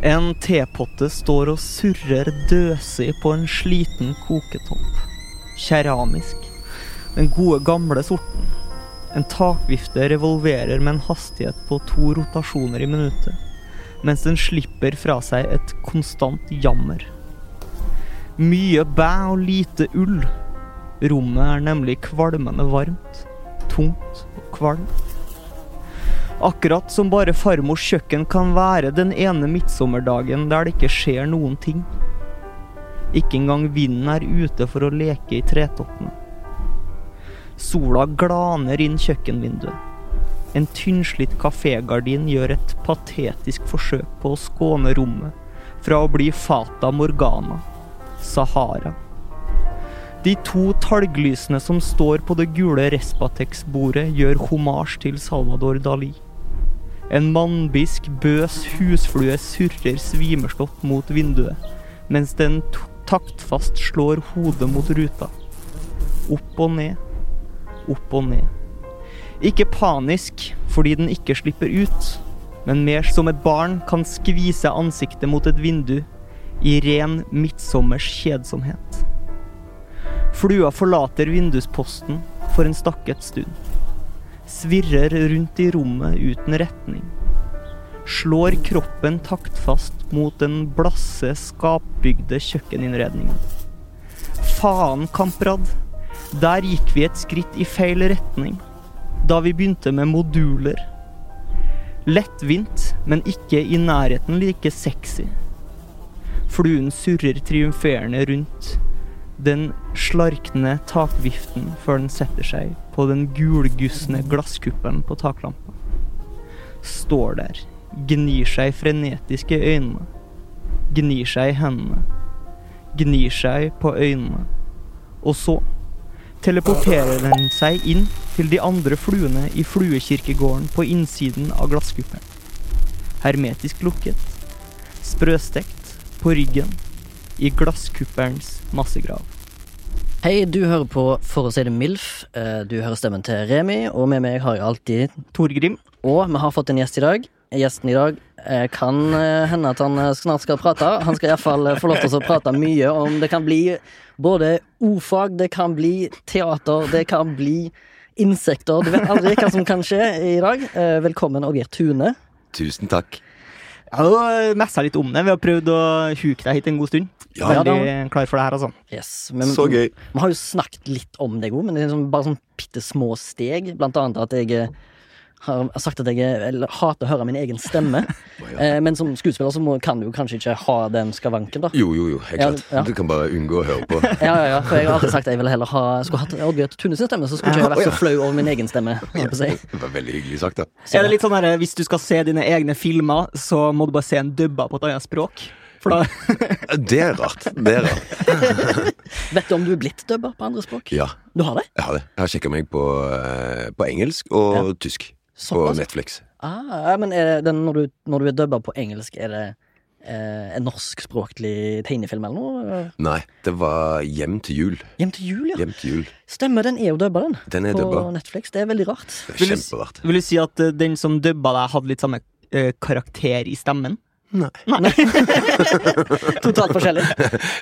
En tepotte står og surrer døsig på en sliten koketopp. Keramisk. Den gode, gamle sorten. En takvifte revolverer med en hastighet på to rotasjoner i minuttet, mens den slipper fra seg et konstant jammer. Mye bæ og lite ull. Rommet er nemlig kvalmende varmt, tungt og kvalmt. Akkurat som bare farmors kjøkken kan være den ene midtsommerdagen der det ikke skjer noen ting. Ikke engang vinden er ute for å leke i tretoppene. Sola glaner inn kjøkkenvinduet. En tynnslitt kafégardin gjør et patetisk forsøk på å skåne rommet fra å bli Fata Morgana, Sahara. De to talglysene som står på det gule Respatex-bordet, gjør homasj til Salvador Dali. En mannbisk, bøs husflue surrer svimerslått mot vinduet, mens den taktfast slår hodet mot ruta. Opp og ned, opp og ned. Ikke panisk fordi den ikke slipper ut, men mer som et barn kan skvise ansiktet mot et vindu i ren midtsommers kjedsomhet. Flua forlater vindusposten for en stakket stund svirrer rundt i rommet uten retning. Slår kroppen taktfast mot den blasse, skapbygde kjøkkeninnredningen. Faen, Kamprad. Der gikk vi et skritt i feil retning. Da vi begynte med moduler. Lettvint, men ikke i nærheten like sexy. Fluen surrer triumferende rundt den slarkende takviften før den setter seg på den gulgussende glasskuppelen på taklampa. Står der, gnir seg frenetisk i øynene. Gnir seg i hendene. Gnir seg på øynene. Og så teleporterer den seg inn til de andre fluene i fluekirkegården på innsiden av glasskuppelen. Hermetisk lukket. Sprøstekt på ryggen i glasskupperens massegrav. Hei, du hører på For å si det MILF. Eh, du hører stemmen til Remi, og med meg har jeg alltid Torgrim. Og vi har fått en gjest i dag. Gjesten i dag eh, kan eh, hende at han snart skal prate. Han skal iallfall få lov til å prate mye om Det kan bli både ordfag, det kan bli teater, det kan bli insekter. Du vet aldri hva som kan skje i dag. Velkommen, Oddgeir Tune. Tusen takk. Jeg har messa litt om det. Vi har prøvd å huke deg hit en god stund. Ja, Veldig klar for det her, altså. Yes, men, Så gøy. Vi har jo snakket litt om deg òg, men det er sånn, bare sånn bitte små steg. Blant annet at jeg eh, har sagt at jeg eller, hater å høre min egen stemme. eh, men som skuespiller så må, kan du kanskje ikke ha den skavanken, da. Jo, jo, jo, helt klart. ja. Du kan bare unngå å høre på. Ja, ja, ja, for jeg har alltid sagt at jeg ville heller ha Skulle hatt Oddbjørn Tune sin stemme, så skulle ikke jeg vært så flau over min egen stemme. Det var veldig hyggelig sagt, da. Er det litt sånn her, Hvis du skal se dine egne filmer, så må du bare se en dubba på et annet språk? For da Det er rart. Det er rart. Vet du om du er blitt dubba på andre språk? Ja, Du har det? jeg har det. Jeg har sjekka meg på, eh, på engelsk og tysk på Såpass? Netflix. Ah, men er det den, når, du, når du er dubba på engelsk, er det eh, en norskspråklig tegnefilm eller noe? Nei, det var Hjem til jul. Hjem til jul, ja. Hjem til jul. Stemmer, den er jo dubba, den. Den er på dubba. Netflix. Det er veldig rart. Det er Vil du. Vil du si at eh, den som dubba deg, hadde litt samme eh, karakter i stemmen? Nei. Totalt forskjellig.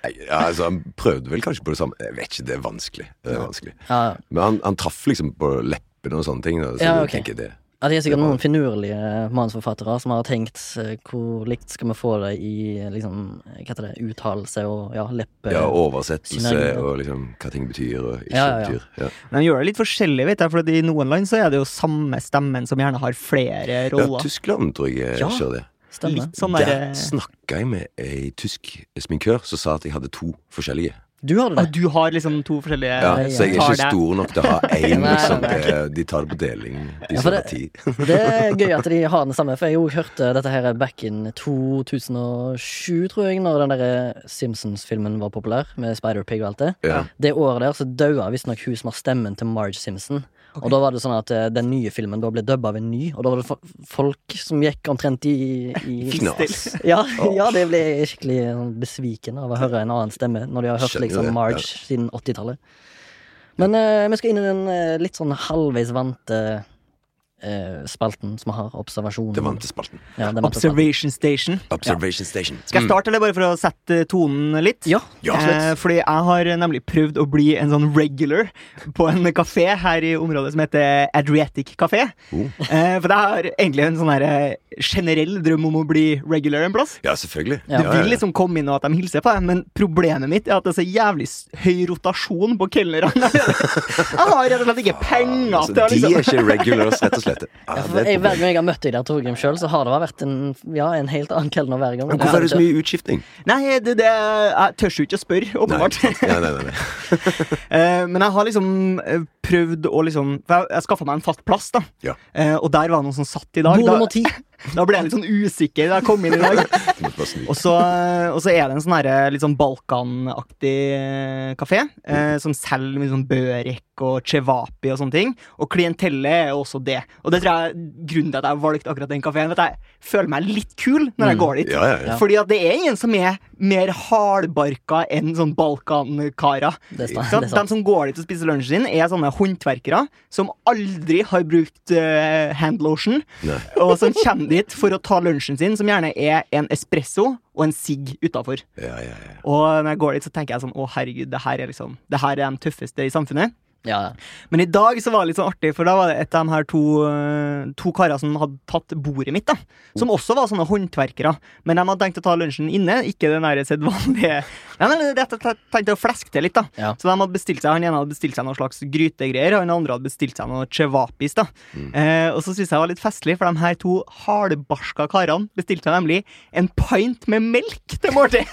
Nei, Ja, altså, han prøvde vel kanskje på det samme. Jeg vet ikke, det er vanskelig. Det er vanskelig. Ja, Men han, han traff liksom på leppene og sånne ting. Da, så Ja, okay. ok. tenker det. ja, Det er sikkert noen finurlige manusforfattere som har tenkt eh, hvor likt skal vi få det i eh, liksom, hva heter det, uttalelse og ja, leppe... Ja, oversettelse Synergi. og liksom hva ting betyr og ikke Ja, ja, ja. betyr. Ja. Men gjør det litt forskjellig, vet jeg, for i noen land så er det jo samme stemmen som gjerne har flere ja. Tyskland tror jeg eh, Ja. kjører det. Stemmer. Litt sånn der Der snakka jeg med ei tysk sminkør som sa at jeg hadde to forskjellige. Du har det. Ah, du har liksom to forskjellige Ja, så jeg er tar ikke det. stor nok til å ha én, Nei, liksom. nei, Det, de tar det på deling, de Ja, som har det- tid. Det er gøy at de har den samme, for jeg jo hørte dette her back in 2007, tror jeg, når den der Simpsons-filmen var populær, med Spider-Pig og alt det. Ja. Det året der så daua visstnok hun som har stemmen til Marge Simpson. Og da var det sånn at eh, den nye filmen da ble dubba av en ny, og da var det folk som gikk omtrent i, i Knas. ja, ja, det ble skikkelig besvikende av å høre en annen stemme når de har hørt liksom Marge siden 80-tallet. Men uh, vi skal inn i den uh, litt sånn halvveis vante eh, spalten som vi har, observasjon. Det vante spalten. Ja, den vante spalten. Observation Station. Observation Station. Skal jeg starte, eller bare for å sette tonen litt? Ja, Ja. Eh, fordi jeg har nemlig prøvd å bli en sånn regular på en kafé her i området som heter Adriatic Kafé. Oh. Eh, for jeg har egentlig en sånn eh, generell drøm om å bli regular en plass. Ja, selvfølgelig. Ja. Du vil liksom komme inn og at de hilser på deg, men problemet mitt er at det er så jævlig høy rotasjon på kelnerne. Jeg har rett og slett ikke penger til det. Liksom. de er liksom ikke regulars, rett og slett. Ja, Ja, for jeg, hver gang jeg har møtt deg der, Torgrim sjøl, så har det vært en, ja, en helt annen kelner hver gang. Men hvorfor er det så mye utskifting? Nei, det, det, jeg tør jo ikke å spørre, åpenbart. nei, nei, nei, nei. Eh, men jeg har liksom eh, prøvd å liksom For jeg, jeg skaffa meg en fast plass, da. Ja. Eh, og der var det noen som satt i dag. Bord Da, nummer ti. Da ble jeg litt sånn usikker da jeg kom inn i dag. Og så, og så er det en sånn her, litt sånn Balkan-aktig eh, kafé, eh, som selger mye sånn børek og cevapi og sånne ting. Og klientellet er også det. Og det tror jeg grunnen til at jeg har valgt akkurat den kafeen. At jeg føler meg litt kul når jeg Mm. går dit. Ja, ja, ja. Fordi at det er ingen som er mer hardbarka enn sånn er De som går dit og spiser lunsjen sin, er sånne håndverkere som aldri har brukt uh, handlotion, Nei. og som kommer dit for å ta lunsjen sin, som gjerne er en espresso og en sigg utafor. Ja, ja, ja. Og når jeg går dit, så tenker jeg sånn Å, herregud, det her er liksom Det her er de tøffeste i samfunnet. Ja, ja. Men i dag så var det litt sånn artig, for da var det et av de her to, eh, to karer som hadde tatt bordet mitt. da Som også var sånne håndverkere. Men de hadde tenkt å ta lunsjen inne, ikke den der sedvanlige nei, de hadde tenkt å fleske til litt, da. Ja. Så de hadde bestilt seg Han ene hadde bestilt seg noen slags grytegreier, og den andre hadde bestilt seg noe chewapis. da eh, Og så syntes jeg det var litt festlig, for de her to hardbarska karene bestilte nemlig en pint med melk til måltid.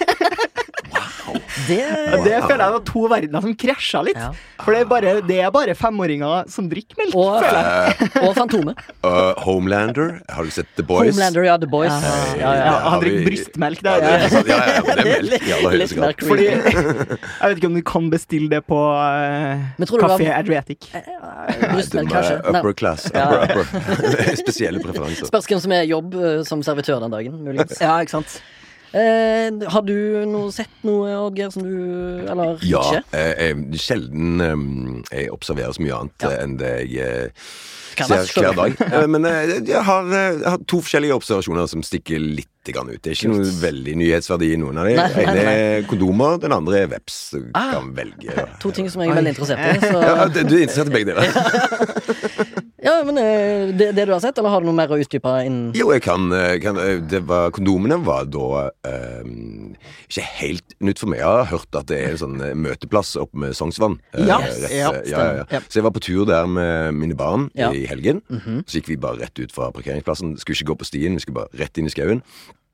Det, det føler jeg var to verdener som krasja litt. Ja. For det er, bare, det er bare femåringer som drikker melk. og, og Fantomet. Uh, Homelander, har du sett The Boys? Homelander, ja. The Boys. Ja, Ja, ja, ja. han vi- drikker brystmelk. Det Ja, er det er ja, ja, det er melk i aller høyeste grad. Fordi. Jeg vet ikke om du kan bestille det på uh, Men tror du det var- Kafé Adriatic. Brystmelk, kanskje. er upper class. Upper, upper. Spesielle preferanser. Spørs hvem som er jobb eh, som servitør den dagen. Muligens. Ja, ikke sant? Eh, har du noe, sett noe, Oddgeir, som du Eller Ja, ikke? eh, eh, sjelden eh, jeg observerer så mye annet Ja. eh, enn det jeg eh, ser hver dag. Men jeg har, jeg har to forskjellige observasjoner som stikker litt grann ut. Det er ikke noe veldig nyhetsverdi i noen av dem. Nei, ene er kondomer, den andre er veps. Du Ah. kan velge. To ting som jeg er veldig interessert i. Så, Ja, du er interessert i begge deler? ja, men eh, det, det du har sett, eller har du noe mer å utdype innen Jo, jeg kan, eh, kan eh, det var, Kondomene var da um, ikke helt nytt for meg. Jeg har hørt at det er en sånn møteplass oppe med Sognsvann. Ja, rett, ja, ja, ja. Så jeg var på tur der med mine barn i helgen. Mhm. Så gikk vi bare rett ut fra parkeringsplassen. Skulle ikke gå på stien, vi skulle bare rett inn i skauen.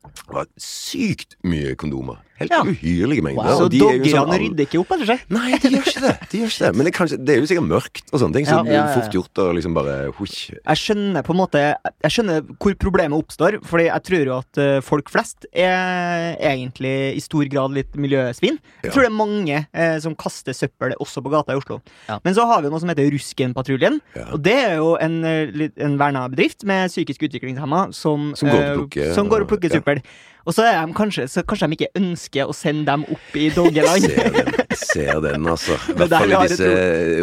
Det var sykt mye kondomer. Helt Ja. uhyrlige mengder. Wow. Så og de er doggerne sånn rydder ikke opp etter seg? Nei, de gjør ikke det. De gjør ikke det. Men det kanskje, det er jo sikkert mørkt og sånne ting, så Ja. det er Ja, ja, ja. fort gjort å liksom bare husk. Jeg skjønner på en måte Jeg skjønner hvor problemet oppstår, Fordi jeg tror jo at eh, folk flest er egentlig i stor grad litt miljøsvin. Jeg Ja. tror det er mange eh, som kaster søppel også på gata i Oslo. Ja. Men så har vi noe som heter Ruskenpatruljen. Ja. Og det er jo en, eh, en verna bedrift med psykisk utviklingshemma som, Som går og eh, plukker- som går og plukker ja. søppel. Og så, er de kanskje, så kanskje de ikke ønsker å sende dem opp i doggeland. Ser den, ser den altså. I hvert fall i disse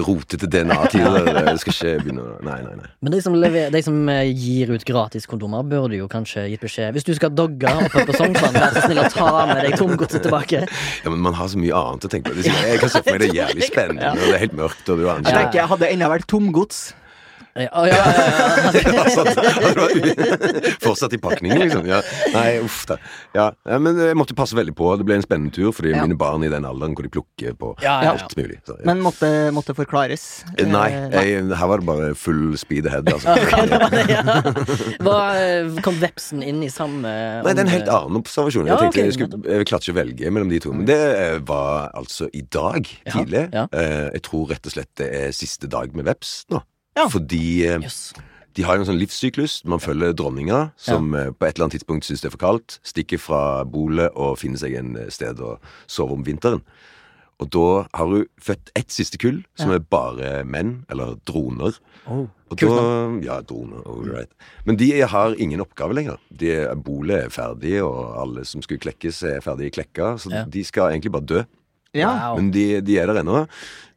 rotete DNA-tider. Jeg skal ikke begynne å Nei, nei, nei. Men de som, lever, de som eh, gir ut gratis kondomer, burde jo kanskje gitt beskjed. Hvis du skal dogge oppe på Sognsvann, vær så snill å ta med deg tomgodset tilbake. Ja, men man har så mye annet å tenke på. Jeg kan se for meg det er jævlig spennende, og det er helt mørkt, og du har Jeg tenker jeg hadde ennå vært tomgods. Ja, ja, ja, u- Fortsatt i pakningen, liksom. Ja. Nei, uff da. Ja. ja, men jeg måtte passe veldig på. Det ble en spennende tur, fordi Ja. mine barn i den alderen hvor de plukker på Ja, ja, ja. alt mulig. Så, ja. Men måtte, måtte forklares. Nei, Eh, jeg, her var det bare full speed ahead, altså. Ok, det var det, ja. Hva, eh, kom vepsen inn i samme Nei, det er en helt annen observasjon. Jeg Ja, tenkte jeg skulle jeg klarte ikke å velge mellom de to. Men det eh, var altså i dag tidlig. ja. Eh, Jeg tror rett og slett det er siste dag med veps nå. Ja. Fordi yes. De har en sånn livssyklus. Man følger dronninga, som ja. på et eller annet tidspunkt syns det er for kaldt, stikker fra bolet og finner seg en eh, sted å sove om vinteren. Og da har hun født ett siste kull, som er bare menn, eller droner. Oh, Og kult da, ja, droner, right. Men de har ingen oppgave lenger. De, bolet er ferdig, og alle som skulle klekkes, er ferdig klekka. Så Ja. de skal egentlig bare dø. Ja. Men de, de er der ennå.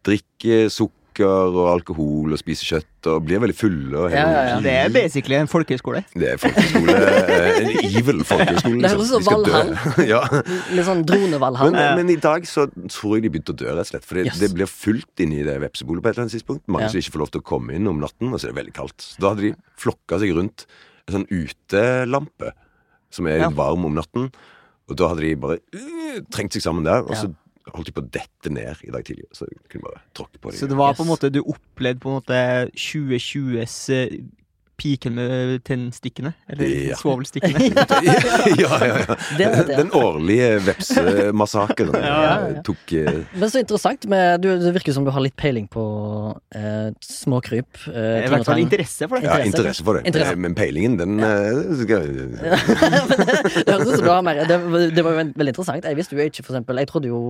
Drikker sukker og alkohol og spiser kjøtt og blir veldig fulle. Og Ja, ja, ja. Det er basically en folkehøyskole. Det er folkeskole. eh, En evil folkeskole. Det høres ut som. Valhall. ja. Litt sånn dronevalhall. Men, men i dag så tror jeg de begynte å dø, rett og slett. For det, Yes. det blir fullt inne i det vepsebolet på et eller annet tidspunkt. Mange Ja. som ikke får lov til å komme inn om natten, og så er det veldig kaldt. Så da hadde de flokka seg rundt en sånn utelampe som er Ja. varm om natten. Og da hadde de bare uh, trengt seg sammen der, og Ja. så holdt på å dette ned i dag tidlig. Så kunne bare tråkke på det. Så det var på en måte Du opplevde på en måte 2020s eh, piken med tennstikkene? Eller Ja. svovelstikkene? ja, ja, ja. Det vet. Den årlige vepsemassakren Ja, ja, ja. tok eh, Men så interessant. Med, du, det virker som du har litt peiling på eh, småkryp. Eh, I hvert fall interesse for det. ja, Interesse. interesse for det. Interesse. Eh, Men peilingen, den ja. skal, det høres ut som du har mer det, det var jo veldig interessant. Jeg visste jo ikke, for eksempel Jeg trodde jo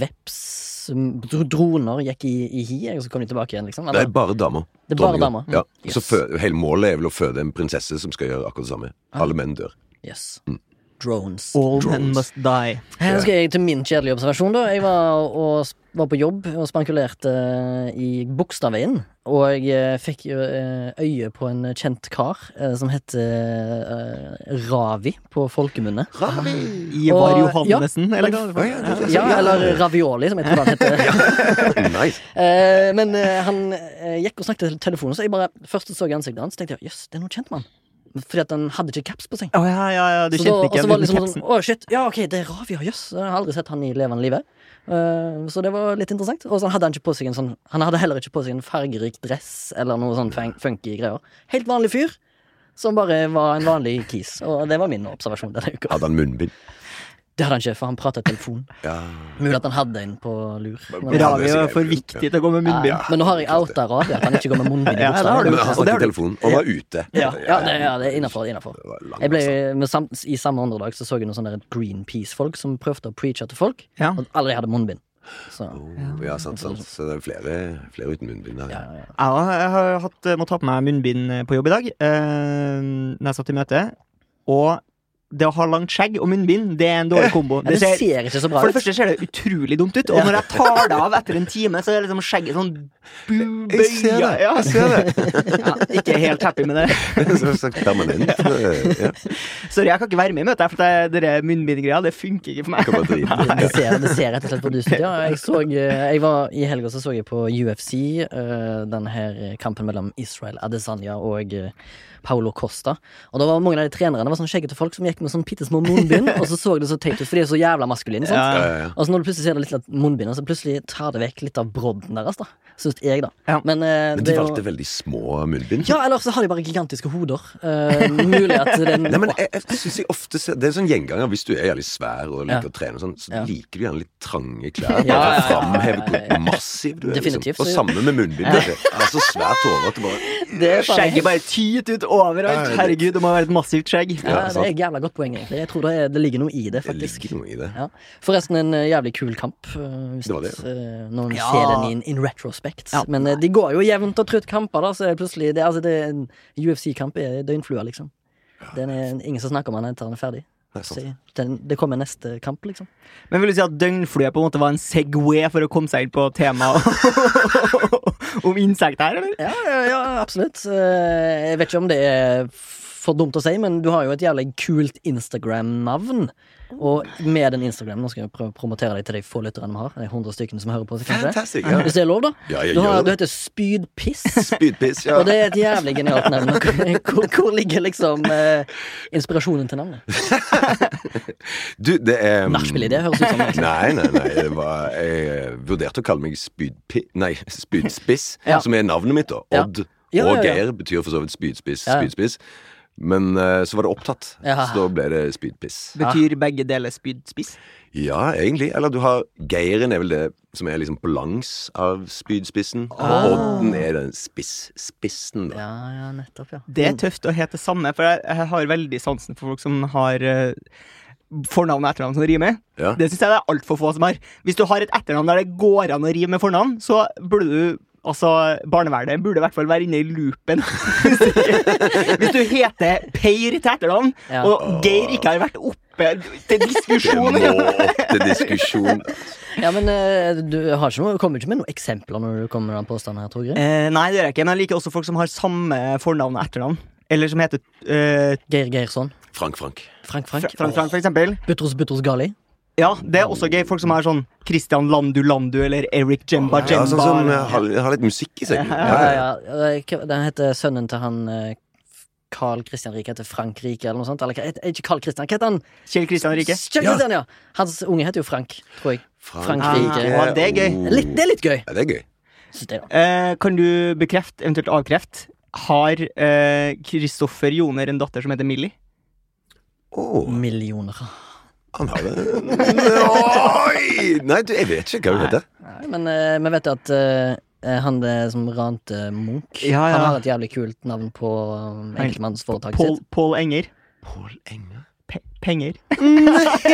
veps dro- Droner gikk i, i hi, og så kom de tilbake igjen, liksom. Det er bare damer. det er bare damer. Ja. Så Yes. fø hele målet er vel å føde en prinsesse som skal gjøre akkurat det samme. Alle menn dør. Yes. Mm. Drones. All men must die. Her skal jeg til min kjedelige observasjon. da Jeg var, og, var på jobb og spankulerte eh, i Bogstadveien. Og jeg eh, fikk eh, øye på en kjent kar som heter Ravi på folkemunne. Ivar Og- Johannessen, eller hva? Ja, det- Ja, eller Ravioli, som jeg tror han heter. nice. Eh, men han gikk og snakket i telefonen, så jeg bare først så jeg ansiktet hans, tenkte jeg jøss, det er noen kjent han. Fordi at han hadde ikke caps på seg. Oh, ja, ja, ja, du Så da- kjente og ikke så var igjen det liksom sånn, å shit, ja ok, det er Ravia. Jøss. jøss. Jeg har aldri sett han i levende livet. Uh, så det var litt interessant. Og så hadde han ikke på seg en sånn Han hadde heller ikke på seg en fargerik dress eller noe sånn fun- funky greier. Helt vanlig fyr. Som bare var en vanlig kis. Og det var min observasjon denne uka. Hadde han munnbind? Det hadde han ikke, for han pratet i telefon. Ja. Mulig at han hadde en på lur. Men, Ravi er for viktig til å gå med munnbind. Ja, men nå har jeg outa Radio, at han ikke går med munnbind Ja. Men han Og snakket i telefonen, telefon og var ute. Ja, ja, det, ja, det er innafor. Jeg ble, med sam, I samme åndedrag så så jeg noen sånne Greenpeace-folk som prøvde å preache til folk, Ja. og alle de hadde munnbind. Så Oh, ja, sant, sant. Så det er flere, flere uten munnbind der. ja, Ja. ja. Jeg har- hatt, måttet ha på meg munnbind på jobb i dag eh, når jeg satt i møte. Og det å ha langt skjegg og munnbind, det er en dårlig kombo. Ja, det ser ikke så bra ut. for det første ser det utrolig dumt ut, og når jeg tar det av etter en time, så er liksom skjegget sånn bøya. Jeg ser det! Ja. Jeg ser det! Ja, ikke helt happy med det. Permanent. eh, Ja. Sorry, jeg kan ikke være med i møtet, for det, det munnbindgreia, det funker ikke for meg. Det ser, det ser rett og slett på dustet. Ja, jeg, så, eh, jeg var, I helga så, så jeg på UFC, Denne den her kampen mellom Israel Adesanya og eh, Paulo Costa. Og da var mange av de trenerne var sånn skjeggete folk som gikk med sånn bitte små munnbind, og så så det så teit ut, for de er så jævla maskuline. Ja. Ja, ja. Og så når du plutselig ser det litt munnbind, så plutselig tar det vekk litt av brodden deres, da. Syns jeg, da. Men, eh, Men de valgte jo- veldig små munnbind. Ja, eller så har de bare gigantiske hoder. Eh, mulig at er Nei, men jeg, jeg synes jeg ofte ser Det er sånn gjenganger hvis du er jævlig svær og liker å trene, og sånn, så liker du gjerne litt trange klær. Bare Ja, ja, framheve hvor massiv du er. Liksom. Og samme med munnbind. svært det er faen meg Skjegget bare tyter ut overalt. Ja, Herregud, det må være et massivt skjegg. Ja, Ja, det er et jævla godt poeng, egentlig. Jeg tror det, er, det ligger noe i det, Det faktisk. ligger noe i det. Ja. Forresten en eh, jævlig kul kamp, eh, hvis Det var det, ja. når man Ja. ser den in, in retrospect. Ja. Men eh, de går jo jevnt og trutt kamper, da, så er det plutselig det, altså, det, UFC-kamp er døgnflua, liksom. Den er ingen som snakker om den etter den er ferdig. Den, det kommer neste kamp, liksom. Men vil du si at døgnflue på en måte var en Segway for å komme seg inn på temaet om insekter her, eller? Ja, ja, ja absolutt. Eh, Jeg vet ikke om det er for dumt å si, men du har jo et jævlig kult Instagram-navn. Og med den Instagram Nå skal jeg prøve å promotere deg til de få lytterne vi har. De 100 stykkene som hører på. kanskje Fantastisk, ja. Hvis det er lov, da? Ja, Du, har, du heter Spydpiss. Spydpiss, ja. Og det er et jævlig genialt navn. Hvor, hvor ligger liksom eh, inspirasjonen til navnet? Du, det er Nachspiel-idé høres ut som. Liksom. Nei, nei, nei. Det var, jeg eh, vurderte å kalle meg spydpi... Nei, spydspiss, Ja. som er navnet mitt. da Odd Ja, og ja, ja. Geir betyr for så vidt spydspiss. Spydspiss. Men uh, så var det opptatt, Ja. så da ble det spydpiss. Betyr begge deler spydspiss? Ja, egentlig. Eller du har Geiren er vel det som er liksom på langs av spydspissen. Ah. Odden er den spiss-spissen, da. Ja, ja, nettopp, ja. Det er tøft å hete samme, for jeg, jeg har veldig sansen for folk som har uh, fornavn og etternavn som rimer. Ja. Det syns jeg det er altfor få som har. Hvis du har et etternavn der det går an å rime med fornavn, så burde du Altså, Barnevernet burde i hvert fall være inne i loopen. Hvis du heter Peir til etternavn, Ja. og Geir ikke har vært oppe til diskusjon til diskusjon. Ja, men eh, du har ikke noe, kommer ikke med noen eksempler når du kommer med den påstanden her, Torgrim? eh, Nei, det gjør jeg ikke, men jeg liker også folk som har samme fornavn og etternavn. Eller som heter uh, Geir Geirsson. Frank, Frank. Frank Fra- Frank. Frank, Frank, for eksempel. Butros Butros Gali. Ja, det er også gøy. Folk som er sånn Christian Landu Landu eller Eric Jemba Ja, Jemba. sånn som eh, har, har litt musikk i seg. Ja, Ja, ja, ja. Eh, Den heter sønnen til han eh, Carl Christian Rike heter Frank Rike, eller noe sånt. Eller ikke Carl Christian, hva heter han? Kjell Christian Rike. Kjell Christian, ja. Hans unge heter jo Frank, tror jeg. Frank Ah, Rike. ja, det er gøy. Oh. Litt, det er litt gøy, Ja, det er gøy. Det. Eh, kan du bekrefte, eventuelt avkrefte, har eh, Kristoffer Joner en datter som heter Millie? Åh, Millioner. Han har det Oi! Nei, du, jeg vet ikke hva hun heter. Nei, men eh, vi vet at eh, han det som rante Munch, Ja, ja. han har et jævlig kult navn på enkeltmannsforetaket Paul, sitt. Paul Enger. Pål Enger. Pe penger.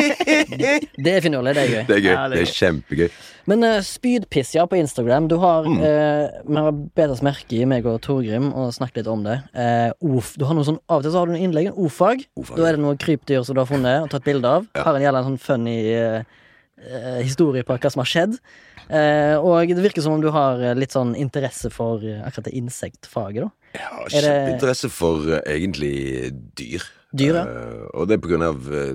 Det er finurlig, det er gøy. Det er gøy. Ja, det er Det er kjempegøy. Men uh, spydpiss, ja, på Instagram. Du har Mm. uh, Vi har bedt oss merke i, meg og Torgrim, og snakket litt om det. Uh, of, du har noe sånn, Av og til så har du noen innlegg, en o-fag. Da er det noe krypdyr som du har funnet og tatt bilde av. Ja. Har en jævla sånn funny eh, eh, historie på hva som har skjedd. Eh, og det virker som om du har litt sånn interesse for akkurat det insektfaget, da. Jeg har det- kjempeinteresse for uh, egentlig dyr. Dyr, ja. Eh, og det er på grunn av eh,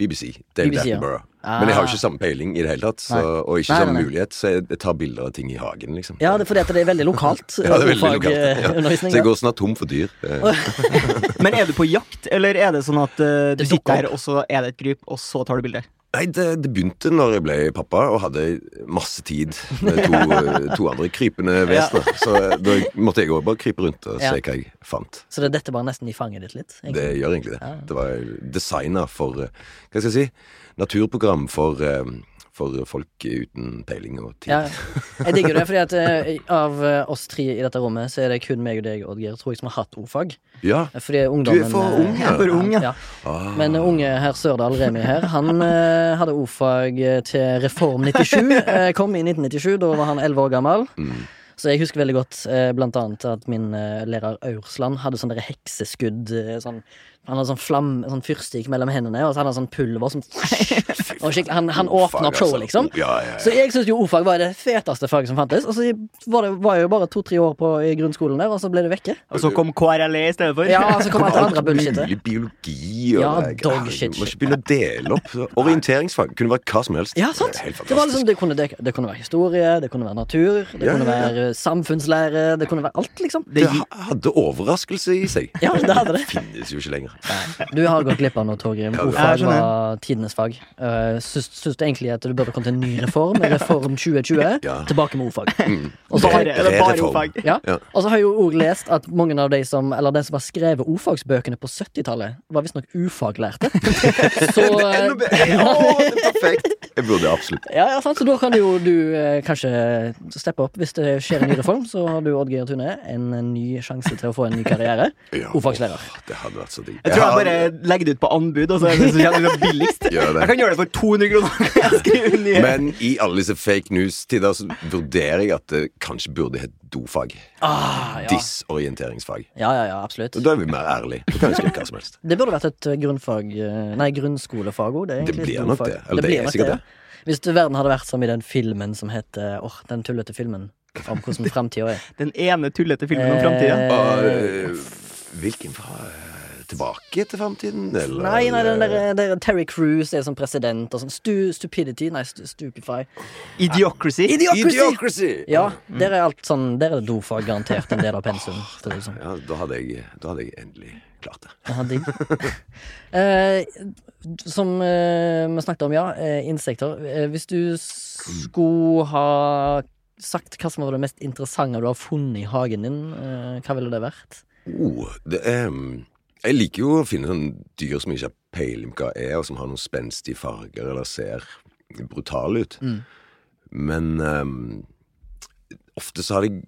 BBC. David BBC, ja. Attenborough. Ah. Men jeg har jo ikke samme peiling i det hele tatt, så, og ikke Nei, samme nei, mulighet, så jeg, jeg tar bilder av ting i hagen, liksom. Ja, det er fordi at det er veldig lokalt. Ja, det er veldig lokalt. eh, Ja. Så jeg går snart tom for dyr. Eh, Men er du på jakt, eller er det sånn at uh, du sitter her, og så er det et kryp, og så tar du bilder? Nei, det, det begynte når jeg ble pappa og hadde masse tid med to, eh, to andre krypende vesener. Så da måtte jeg òg bare krype rundt og se Ja. hva jeg fant. Så det dette var nesten i fanget ditt litt? egentlig. Det gjør egentlig det. Ja. Det var designa for eh, Hva skal jeg si? Naturprogram for, eh, for folk uten peiling og tid. Ja, jeg digger det, fordi at eh, av eh, oss tre i dette rommet, så er det kun meg og deg, Oddgeir, tror jeg, som har hatt ordfag. Ja. Fordi ungdommen for unge ung, ja. For unge. ja. Ah. Men eh, unge herr Sørdal Remi her, han eh, hadde ordfag eh, til Reform 97. eh, kom i 1997, da var han 11 år gammel. Mm. Så jeg husker veldig godt eh, blant annet at min eh, lærer Aursland hadde sånne hekseskudd. Eh, sånn, han hadde sånn flam, sånn fyrstikk mellom hendene, og så hadde han sånn pulver som og Han, han åpna opp showet, liksom. Ja, ja, Så jeg syns jo ordfag var det feteste faget som fantes. Og så var det var jeg jo bare to-tre år på, i grunnskolen der, og så ble det vekke. Og så kom KRLE i stedet for? Ja, og så kom alt det andre bullshitet. mulig biologi og Ja, dogshit. Må ikke begynne å dele opp. Orienteringsfag kunne vært hva som helst. Ja, sant. Det Det, var liksom, det, kunne, det, det kunne være historie, det kunne være natur, det Ja, kunne ja, ja. være samfunnslære, det kunne være alt, liksom. Det ha- hadde overraskelse i seg. Ja, det hadde det. Finnes jo ikke lenger. Du har gått glipp av noe, Torgrim. Ordfag var tidenes fag. Uh, syns, syns du egentlig at du burde kommet en ny reform? Reform 2020? Ja. Tilbake med ordfag. Mm. Og så har, Bare, er bare ordfag? ja. Ja. Og så har jeg jo òg lest at mange av de som Eller de som har skrevet ordfagsbøkene på 70-tallet, var visstnok ufaglærte. Så eh, Enda bedre. Ja, det er perfekt! Jeg burde absolutt. Ja, ja, sant, så da kan jo du eh, kanskje steppe opp. Hvis det skjer en ny reform, så har du Oddgeir Tune en, en ny sjanse til å få en ny karriere. Ja. Ordfagslærer. Åh, Det hadde vært så digg. Jeg tror jeg bare legger det ut på anbud, og så er det så kommer det billigst. Gjør det. Jeg kan gjøre det for 200 kroner. Men i alle disse fake news-tider så vurderer jeg at det kanskje burde hett dofag. Ah, ja. Disorienteringsfag. ja, ja, ja, absolutt. Da er vi mer ærlige. Kan vi skrive hva som helst. Det burde vært et eh, grunnfag eh, Nei, grunnskolefag òg. Det, er Det blir nok det. Eller det er nok sikkert ja. Hvis verden hadde vært som i den filmen som heter Åh, den tullete filmen om hvordan framtida er. Den ene tullete filmen om framtida. Eh, Og, øh, hvilken øh, Tilbake til framtiden, eller? Nei, nei, den der, der Terry Cruise er som president og sånn. Stu, stupidity, nei, stu, stupify. Idiocracy. Idiocracy! Idiocracy! Ja, der er alt sånn Der er det dofag garantert en del av pensum. sånn. Ja, da hadde jeg, da hadde jeg endelig klart det. Ja, digg. eh, som eh, vi snakket om, ja. Eh, insekter. Eh, hvis du skulle ha sagt hva som var det mest interessante du har funnet i hagen din, eh, hva ville det vært? Oh, det er mm, Jeg liker jo å finne sånn dyr som ikke har peiling på hva er, og som har noen spenstige farger eller ser brutale ut. Mm. Men um, ofte så har jeg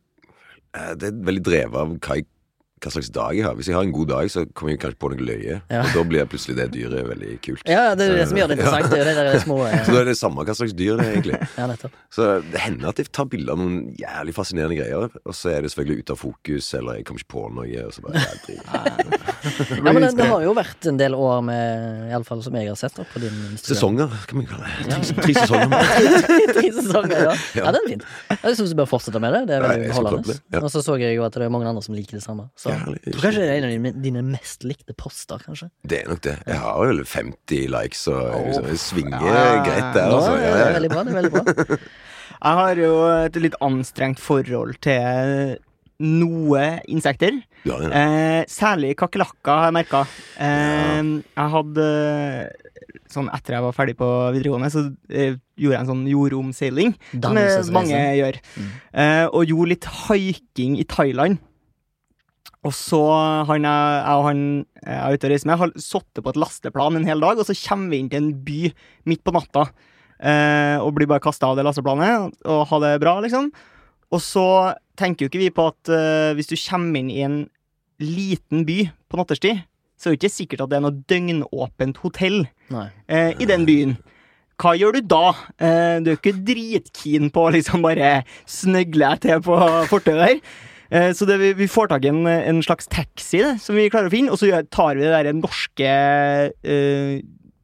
eh, Det er veldig drevet av hva, jeg, hva slags dag jeg har. Hvis jeg har en god dag, så kommer jeg kanskje på noe løye. Ja. Og da blir plutselig det dyret veldig kult. Ja, det er det som gjør det interessant. Det er det små Så da er det samme hva slags dyr det er, egentlig. Ja, nettopp. Så det hender at jeg tar bilder av noen jævlig fascinerende greier, og så er det selvfølgelig ute av fokus, eller jeg kommer ikke på noe, og så bare ja. Men det, det har jo vært en del år med Iallfall som jeg har sett da, på din Instagram. Sesonger, kan vi kalle det. Tre, tre sesonger. Tre sesonger, ja. ja, det er fint. Jeg syns du bør fortsette med det. Det er veldig underholdende. Og så så jeg jo at det er mange andre som liker det samme. Så Ja, jeg tror kanskje det er en av dine, dine mest likte poster, kanskje. Det er nok det. Jeg har vel 50 likes, og liksom, det svinger Ja. greit der, Ja, altså. det er veldig bra. det er veldig bra Jeg har jo et litt anstrengt forhold til noe insekter. Ja, ja. Eh, særlig kakerlakker har jeg merka. Eh, jeg hadde Sånn etter jeg var ferdig på videregående, så eh, gjorde jeg en sånn jordomseiling. Som eh, mange gjør. Mm. Eh, og gjorde litt haiking i Thailand. Og så han jeg, og han jeg er ute og reiser med, har sittet på et lasteplan en hel dag, og så kommer vi inn til en by midt på natta. Eh, og blir bare kasta av det lasteplanet og ha det bra, liksom. Og så tenker jo ikke vi på at eh, hvis du kommer inn i en liten by på nattestid, så er det ikke sikkert at det er noe døgnåpent hotell eh, i den byen. Hva gjør du da? Eh, du er ikke dritkeen på å liksom bare snøgle deg til på fortauet der. Eh, så det, vi, får tak i en, en slags taxi det, som vi klarer å finne, og så tar vi det der norske eh,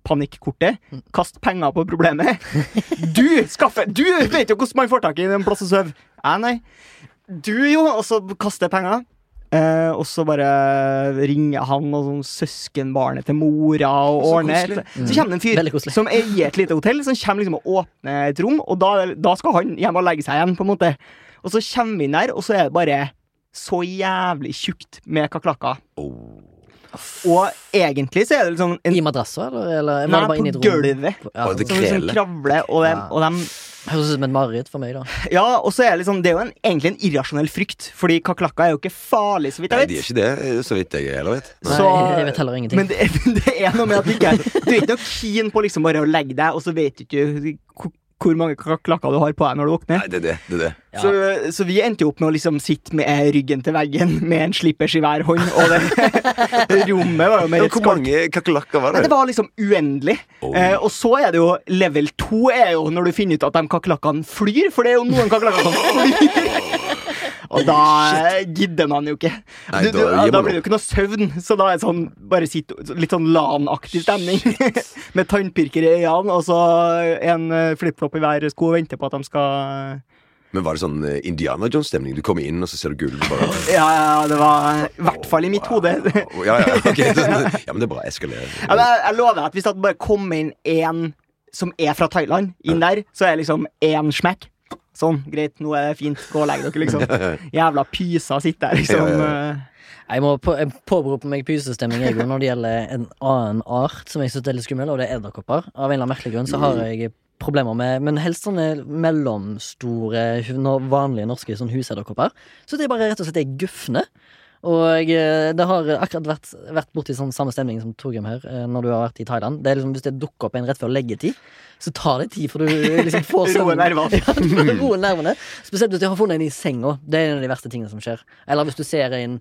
panikkortet. Kast penger på problemet. Du skaffer Du vet jo hvordan man får tak i en plass å sove. Jeg, nei. Du, jo. Og så kaster penger. Eh, og så bare ringer han og sånn søskenbarnet til mora og Så ordner koselig. Så kommer det en fyr som eier et lite hotell, som kommer liksom og åpner et rom, og da, da skal han hjem og legge seg igjen, på en måte. Og så kommer vi inn der, og så er det bare så jævlig tjukt med kakerlakker. Oh. Og egentlig så er det liksom en I madrasser, eller? eller Nei, bare på gulvet. Ja, Og det Som liksom kravler, og de, Ja. og de Høres ut som et mareritt for meg, da. Ja, og så er det liksom Det er jo en, egentlig en irrasjonell frykt, fordi kakerlakker er jo ikke farlig, så vidt Nei, de er ikke det, så vidt jeg heller vet. Nei, Så- jeg vet heller ingenting. Men det, det er noe med at du ikke Du er ikke noe keen på liksom bare å legge deg, og så vet du ikke hvor- mange klakker du har på deg når du våkner. Nei, det er det. det, er det. Ja. Så, så vi endte jo opp med å liksom sitte med ryggen til veggen med en slippers i hver hånd, og det rommet var jo mer et Hvor mange kakerlakker var Nei, det? det var liksom uendelig. Eh, og så er det jo level 2 er jo når du finner ut at de kakerlakkene flyr, for det er jo noen kakerlakker som flyr. Og da eh, gidder man jo ikke. Nei, du, du, da, da blir det jo ikke noe søvn, så da er det sånn bare sitt, litt sånn LAN-aktig stemning. Med tannpirker i øynene og så en eh, flipflop i hver sko og venter på at de skal Men var det sånn eh, Indiana Jones-stemning? Du kommer inn, og så ser du gulvet bare Ja, ja, det var i hvert fall i mitt hode. Ja, ja, okay. Ja, men det er bra. Eskalerer. Ja, men jeg, jeg lover at hvis det bare kommer inn én som er fra Thailand, inn der, så er det liksom én smekk. Sånn, greit, nå er det fint. Gå og legg dere, liksom. Jævla pysa sitter der, liksom. Ja, eh. Jeg må på, påberope meg pysestemning jeg, når det gjelder en annen art som jeg syns er litt skummel, og det er edderkopper. Av en eller annen merkelig grunn så har jeg problemer med Men helst sånne mellomstore, vanlige norske sånn husedderkopper. Så det er bare rett og slett er gufne. Og eh, det har akkurat vært, vært borti sånn samme stemning som Torgrim her, eh, når du har vært i Thailand. Det er liksom Hvis det dukker opp en rett før leggetid, så tar det tid før du liksom får nervene. Roer nervene. Spesielt hvis du har funnet en i senga. Det er en av de verste tingene som skjer. Eller hvis du ser en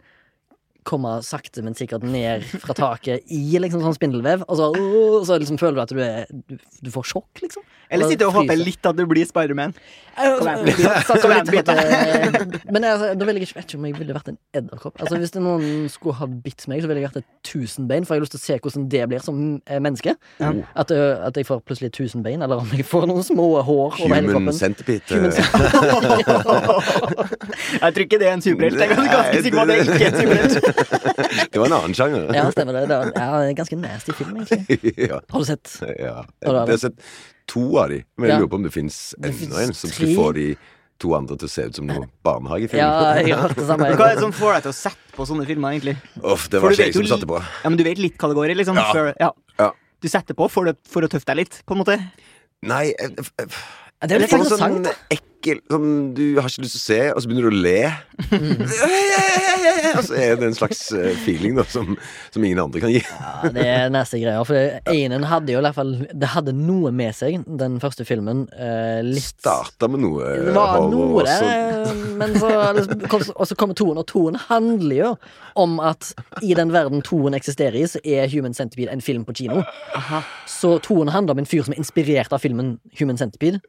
komme sakte, men sikkert ned fra taket i liksom sånn spindelvev, og så, og så liksom føler du at du, er, du, du får sjokk, liksom. Eller sitter og håper litt at du blir Spiderman. På at, eh, Men altså, da ville jeg ikke, vet ikke om jeg ville vært en edderkopp. Altså Hvis det noen skulle ha bitt meg, så ville jeg vært et tusenbein, for jeg har lyst til å se hvordan det blir som eh, menneske. Ja. At, at jeg får plutselig tusen bein, eller om jeg får noen små hår over hele kroppen. centipede. Human centipede. Jeg tror ikke det er en superhelt. Jeg er ganske sikker på at det ikke er en superhelt. Det var en annen sjanger. Ja, stemmer det. Det var ja, en ganske nasty film, egentlig. ja. Har du sett? ja. du har Jeg har sett to av de, men jeg Ja. lurer på om det fins enda en som skulle få de to andre til å se ut som noen barnehagefilm. Ja, hørt det samme. Hva er det som får deg til å sette på sånne filmer, egentlig? Uff, det var du ikke jeg som satte på. Ja, men Du vet litt hva det går i, liksom? Ja. Før, ja. Ja. Du setter på for, det, for å tøffe deg litt, på en måte? Nei, jeg, jeg, jeg, det er litt interessant. sånn. Ekkel som Du har ikke lyst til å se, og så begynner du å le. Og så er det en slags eh, feeling da som, som ingen andre kan gi. Ja, det er neste greier. For Einen hadde jo i hvert fall Det hadde noe med seg, den første filmen. Eh, litt Starta med noe Det var noe der, men så liksom, kom, og så kommer toen, og toen handler jo om at i den verden toen eksisterer i, så er Human Centipede en film på kino. Så toen handler om en fyr som er inspirert av filmen Human Centipede.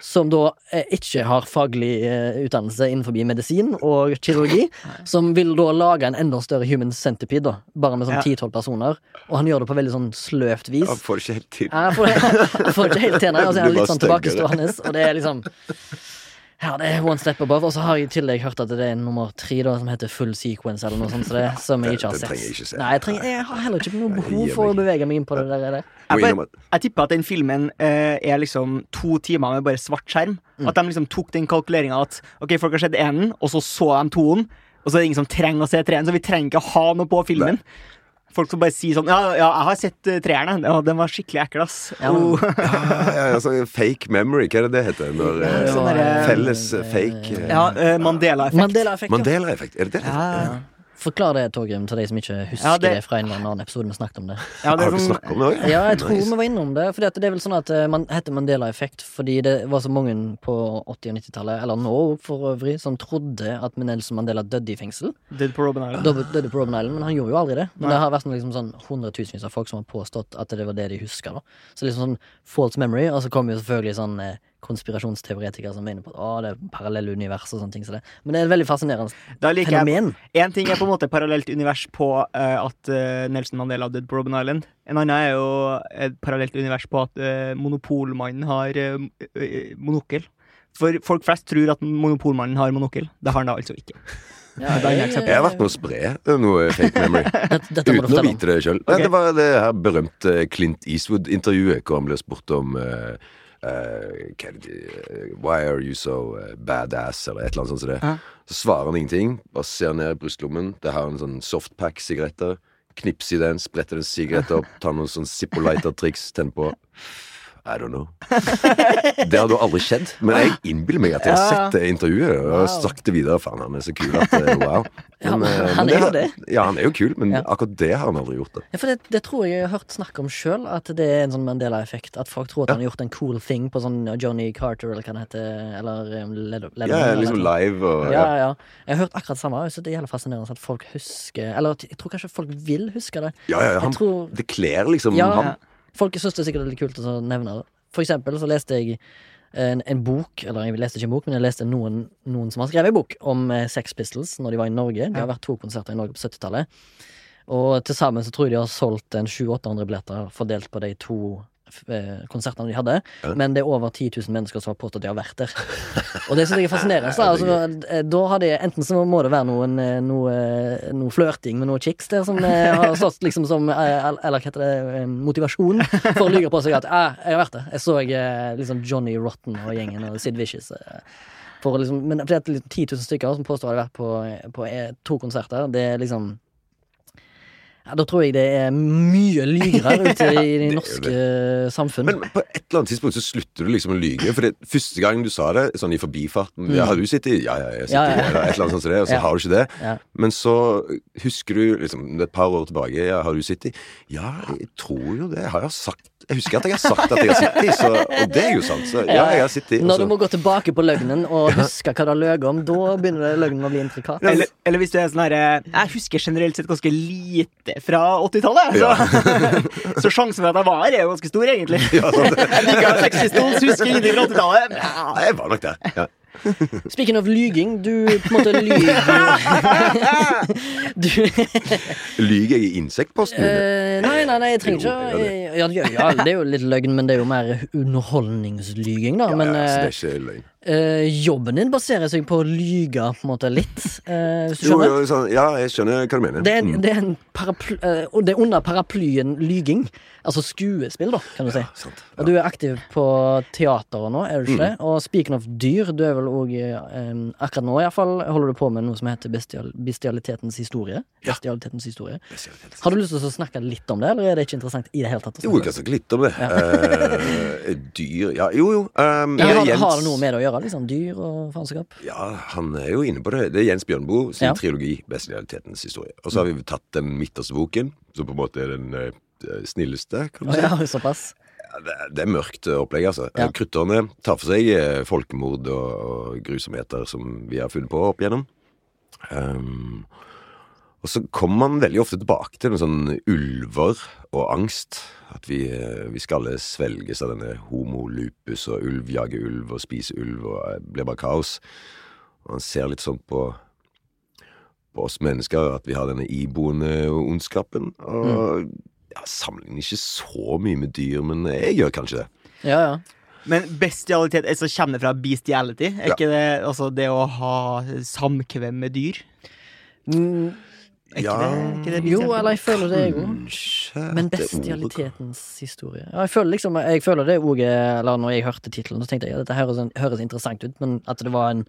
Som da eh, ikke har faglig eh, utdannelse innenfor medisin og kirurgi. Som vil da lage en enda større Human Centipede, da, bare med sånn ti-tolv personer. Og han gjør det på veldig sånn sløvt vis. Han får ikke helt til. Han får, jeg får ikke helt til, nei. Altså, jeg er han litt sånn tilbakestående. Og det er liksom Ja, det er one step above. Og så har jeg i tillegg hørt at det er nummer tre da som heter Full Sequence, eller noe sånt. Så det, som jeg ikke har sett. trenger jeg ikke se. Nei, jeg, trenger, jeg har heller ikke noe behov for å bevege meg inn på det der. Jeg, Jeg, jeg tipper at den filmen eh, er liksom to timer med bare svart skjerm. Mm. At de liksom tok den kalkuleringa at ok, folk har sett enen, og så så de toen. Og så er det ingen som trenger å se treen, så vi trenger ikke å ha noe på filmen. Folk som bare sier sånn Ja, ja jeg har sett uh, treerne. Ja, den var skikkelig ekkel, ass. Ja, Oh. Ja, ja, altså, fake memory, hva er det det heter? Når, eh, sånn der, felles eh, fake eh, ja, Mandela-effekt. Mandela-effekt. Mandela-effekt, er det det? Ja. Ja. Forklar det, Torgrim, til de som ikke husker Ja, det- det... fra en eller annen episode vi snakket om det. Ja, det Har er dere sånn, snakket om det òg? Ja, jeg tror vi var innom det. For det er vel sånn at eh, man heter Mandela-effekt fordi det var så mange på 80- og 90-tallet, eller nå for øvrig, som trodde at Nelson Mandela døde i fengsel. Dead på Robin Island. Døde, døde på Robben Island, men han gjorde jo aldri det. Men Nei. det har vært liksom, sånn hundretusenvis av folk som har påstått at det var det de husker. Da. Så liksom sånn false memory, og så kommer jo selvfølgelig sånn eh, konspirasjonsteoretikere som mener på at å, det er parallelle univers og sånne ting. Så det. Men det er et veldig fascinerende fenomen. En ting er på en måte parallelt univers på uh, at uh, Nelson Mandela døde på Robben Island. En annen er jo et parallelt univers på at uh, Monopolmannen har monokkel. For folk flest tror at Monopolmannen har monokkel. Det har han da altså ikke. Ja, jeg, jeg. Jeg har vært med å spre noe fake memory. Dette, dette Uten å vite det sjøl. Okay. Det var det her berømte Clint Eastwood-intervjuet hvor han ble spurt om eh, eh, eh, Why are you so eh, badass? Eller et eller annet sånt som det. Ja. Så svarer han ingenting. Bare ser ned i brystlommen. Der har han sånn softpack-sigaretter. Knipser i den, spretter en sigarett opp, tar noen sånn Zippo-lighter-triks, tenner på. I don't know. Det hadde jo aldri skjedd. Men jeg innbiller meg at jeg har sett det intervjuet og sagt det videre. Faen, han er så kul at eh, wow. Ja, men eh, han men er jo det. Ja, han er jo kul, men Ja. akkurat det har han aldri gjort. det Ja, for det, det tror jeg jeg har hørt snakk om sjøl, at det er en sånn Mandela-effekt. At folk tror at han har gjort en cool thing på sånn Johnny Carter, eller hva det heter. Eller um, Led- Ja, liksom live og Ja, ja. Jeg har hørt akkurat det samme. Så det er jævlig fascinerende at folk husker Eller jeg tror kanskje folk vil huske det. Ja, ja, ja, han, tror Det kler liksom Ja. Folk syns det er sikkert litt kult å nevne det. For eksempel så leste jeg en, en bok, eller jeg leste ikke en bok, men jeg leste noen, noen som har skrevet en bok om eh, Sex Pistols når de var i Norge. Det har vært to konserter i Norge på 70-tallet. Og til sammen så tror jeg de har solgt en 700-800 billetter fordelt på de to konsertene de hadde. Ja. Men det er over 10 000 mennesker som har påstått at de har vært der. Og det synes jeg er fascinerende. Så, altså, eh, da hadde jeg, enten så må det være noen, eh, noe, eh, noe flørting med noen chicks der som eh, har stått liksom som eh, Eller hva heter det? eh, Motivasjon for å lyve på seg at ah, 'jeg har vært der'. Jeg så eh, liksom Johnny Rotten og gjengen og Sid Vicious. eh, For liksom, men det er liksom 10 000 stykker som påstår å ha vært på, på eh, to konserter. Det er liksom ja, Da tror jeg det er mye lygere ute i Det det norske samfunn. Men på et eller annet tidspunkt så slutter du liksom å lyge. For det, første gang du sa det, sånn i forbifarten ja, 'Har du sittet i?' 'Ja, ja, jeg sitter Mm. Ja, ja. i', eller et eller annet sånt som det, og så Ja. har du ikke det. Ja. Men så husker du liksom et par år tilbake ja, 'Har du sittet i?' Ja, jeg tror jo det. Har jeg sagt Jeg husker at jeg har sagt at jeg har sittet i, så, og det er jo sant. Så ja, jeg har sittet i. Når du må gå tilbake på løgnen og huske hva du har løyet om, da begynner løgnen å bli intrikat. Eller, eller hvis du er sånn herre Jeg husker generelt sett ganske lite fra 80-tallet. Så, så sjansen for at jeg var her, er jo ganske stor, egentlig. Ja. Jeg Ja, jeg var nok det. Ja. Speaking of lyging, du på en måte lyger Du Lyger jeg i insektposten? eh, Nei, nei, nei, jeg trenger ikke ja, det, ja, det er jo litt løgn, men det er jo mer underholdningslyging, da. Ja, Men ja, så det eh, er ikke løgn. Eh, jobben din baserer seg på å lyge på en måte litt, eh, hvis du Jo, skjønner? jo, sånn, ja, jeg skjønner hva du mener. Det er, Mm. det er en paraply, eh, og det er under paraplyen lyging. Altså skuespill, da, kan du si. Sant. Og du er aktiv på teateret nå, er du Mm. ikke det? Og speaking of dyr, du er vel òg Akkurat nå iallfall holder du på med noe som heter bestial, bestialitetens historie. Ja. Bestialitetens historie. Har du lyst til å snakke litt om det, eller er det ikke interessant i det hele tatt? å Jo, snakke jeg kan snakke litt om det. Eh, dyr Ja, jo, jo. Ja, er har, har det noe med det å gjøre? liksom Dyr og faenskap? Ja, han er jo inne på det. Det er Jens Bjørnboe sin Ja. trilogi 'Bestialitetens historie'. Og så har vi tatt den midterste boken, som på en måte er den uh, snilleste, kan du si. ja, såpass. Ja, det, er- det er mørkt eh, opplegg, altså. Ja. Eh, tar for seg folkemord og, og grusomheter som vi har funnet på opp igjennom. Um, og så kommer man veldig ofte tilbake til noen sånn ulver og angst. At vi, eh, vi skal alle svelges av denne homo lupus, og ulv jager ulv og spiser ulv, og det blir bare kaos. Og man ser litt sånn på, på oss mennesker at vi har denne iboende ondskapen. Og ja, sammenligner ikke så mye med dyr, men jeg gjør kanskje det. Ja, ja. Men bestialitet altså, kommer fra bestiality? Er Ja. ikke det altså, det å ha samkvem med dyr? Mm, Er ikke Ja. det, er ikke det jo, eller jeg føler det, jeg òg. Men bestialitetens historie Ja, jeg føler liksom Jeg føler det òg Eller når jeg hørte tittelen, så tenkte jeg ja, dette høres, høres interessant ut, men at det var en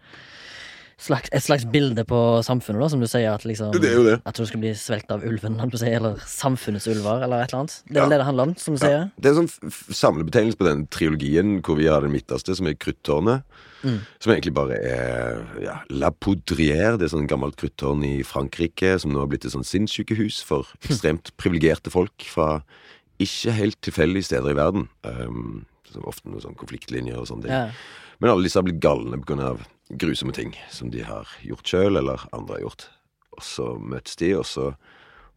slags, et slags bilde på samfunnet, da, som du sier, at liksom Det er jo det. At du skal bli svelget av ulven, eller samfunnets ulver, eller et eller annet. Det er Ja. det det handler om, som du Ja. sier. Det er en sånn samlebetegnelse på den triologien hvor vi har den midterste, som er Kruttårnet. Mm. Som egentlig bare er ja, La Poudrière. Det er sånn gammelt kruttårn i Frankrike som nå har blitt et sånn sinnssykehus for ekstremt privilegerte folk fra ikke helt tilfeldige steder i verden. Um, som ofte noen sånn konfliktlinjer og sånne ting. Ja. Men alle disse har blitt galne pga. grusomme ting som de har gjort sjøl, eller andre har gjort. Og så møtes de, og så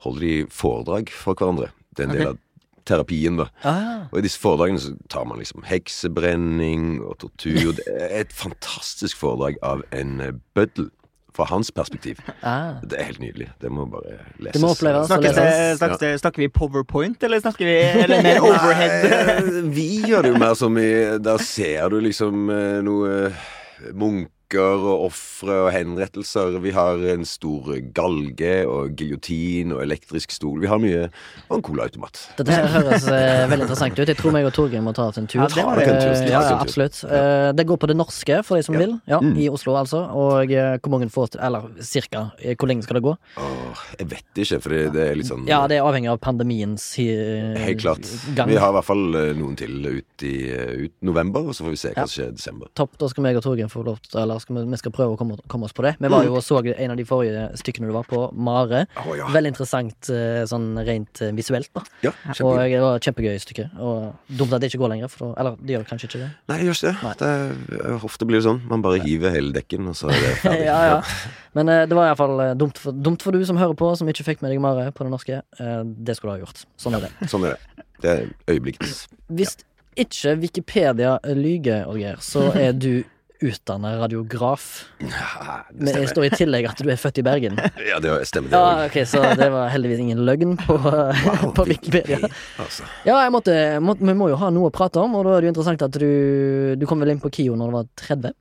holder de foredrag for hverandre. Det er en del av terapien, da. Ah, Og i disse foredragene så tar man liksom heksebrenning og tortur. Det er et fantastisk foredrag av en bøddel, fra hans perspektiv. ah. Det er helt nydelig. Det må bare leses. Må oppleves. Snakkes leses. snakkes det, snakker vi powerpoint, eller snakker vi eller mer overhead? Vi gjør det jo mer som i Der ser du liksom noe noe munker og ofre og henrettelser. Vi har en stor galge og giljotin og elektrisk stol. Vi har mye Og en colaautomat. Dette høres eh, veldig interessant ut. Jeg tror meg og Torgeir må ta oss en tur. Ja, det det. En tur, Eh, ja, ja, absolutt. Eh, det går på det norske, for de som Ja. vil. Ja, Mm. I Oslo, altså. Og hvor mange får til Eller cirka. Hvor lenge skal det gå? Åh, jeg vet ikke, for det, er litt sånn Ja, det er avhengig av pandemiens gang Helt klart. gang. Vi har i hvert fall noen til ut i ut november, og så får vi se hva som skjer i desember. Topp, da skal meg og Torgeir få lov til Eller skal vi, vi skal prøve å komme, komme oss på det. Vi var jo og så en av de forrige stykkene du var på, Mare. Oh, ja. Veldig interessant eh, sånn rent eh, visuelt, da. ja Og det var et kjempegøy stykke. Og dumt at det ikke går lenger, for Eller det gjør kanskje ikke det. Nei, det gjør ikke det. det er, ofte blir det sånn. Man bare hiver hele dekken, og så er det ferdig. ja, ja. Men eh, det var iallfall uh, dumt, for- dumt for du som hører på, som ikke fikk med deg Mare på det norske. Eh, det skulle du ha gjort. Sånn er det. Sånn er det. Det er øyeblikkets. Hvis ikke Wikipedia lyger, Olger, så er du utdanna radiograf. Ja, Men det står i tillegg at du er født i Bergen. Ja, det stemmer det Ja, okay, Så det var heldigvis ingen løgn på, på Wikipedia. Altså. Ja, jeg måtte, må, vi må jo ha noe å prate om, og da er det jo interessant at du Du kom vel inn på KIO når du var 30?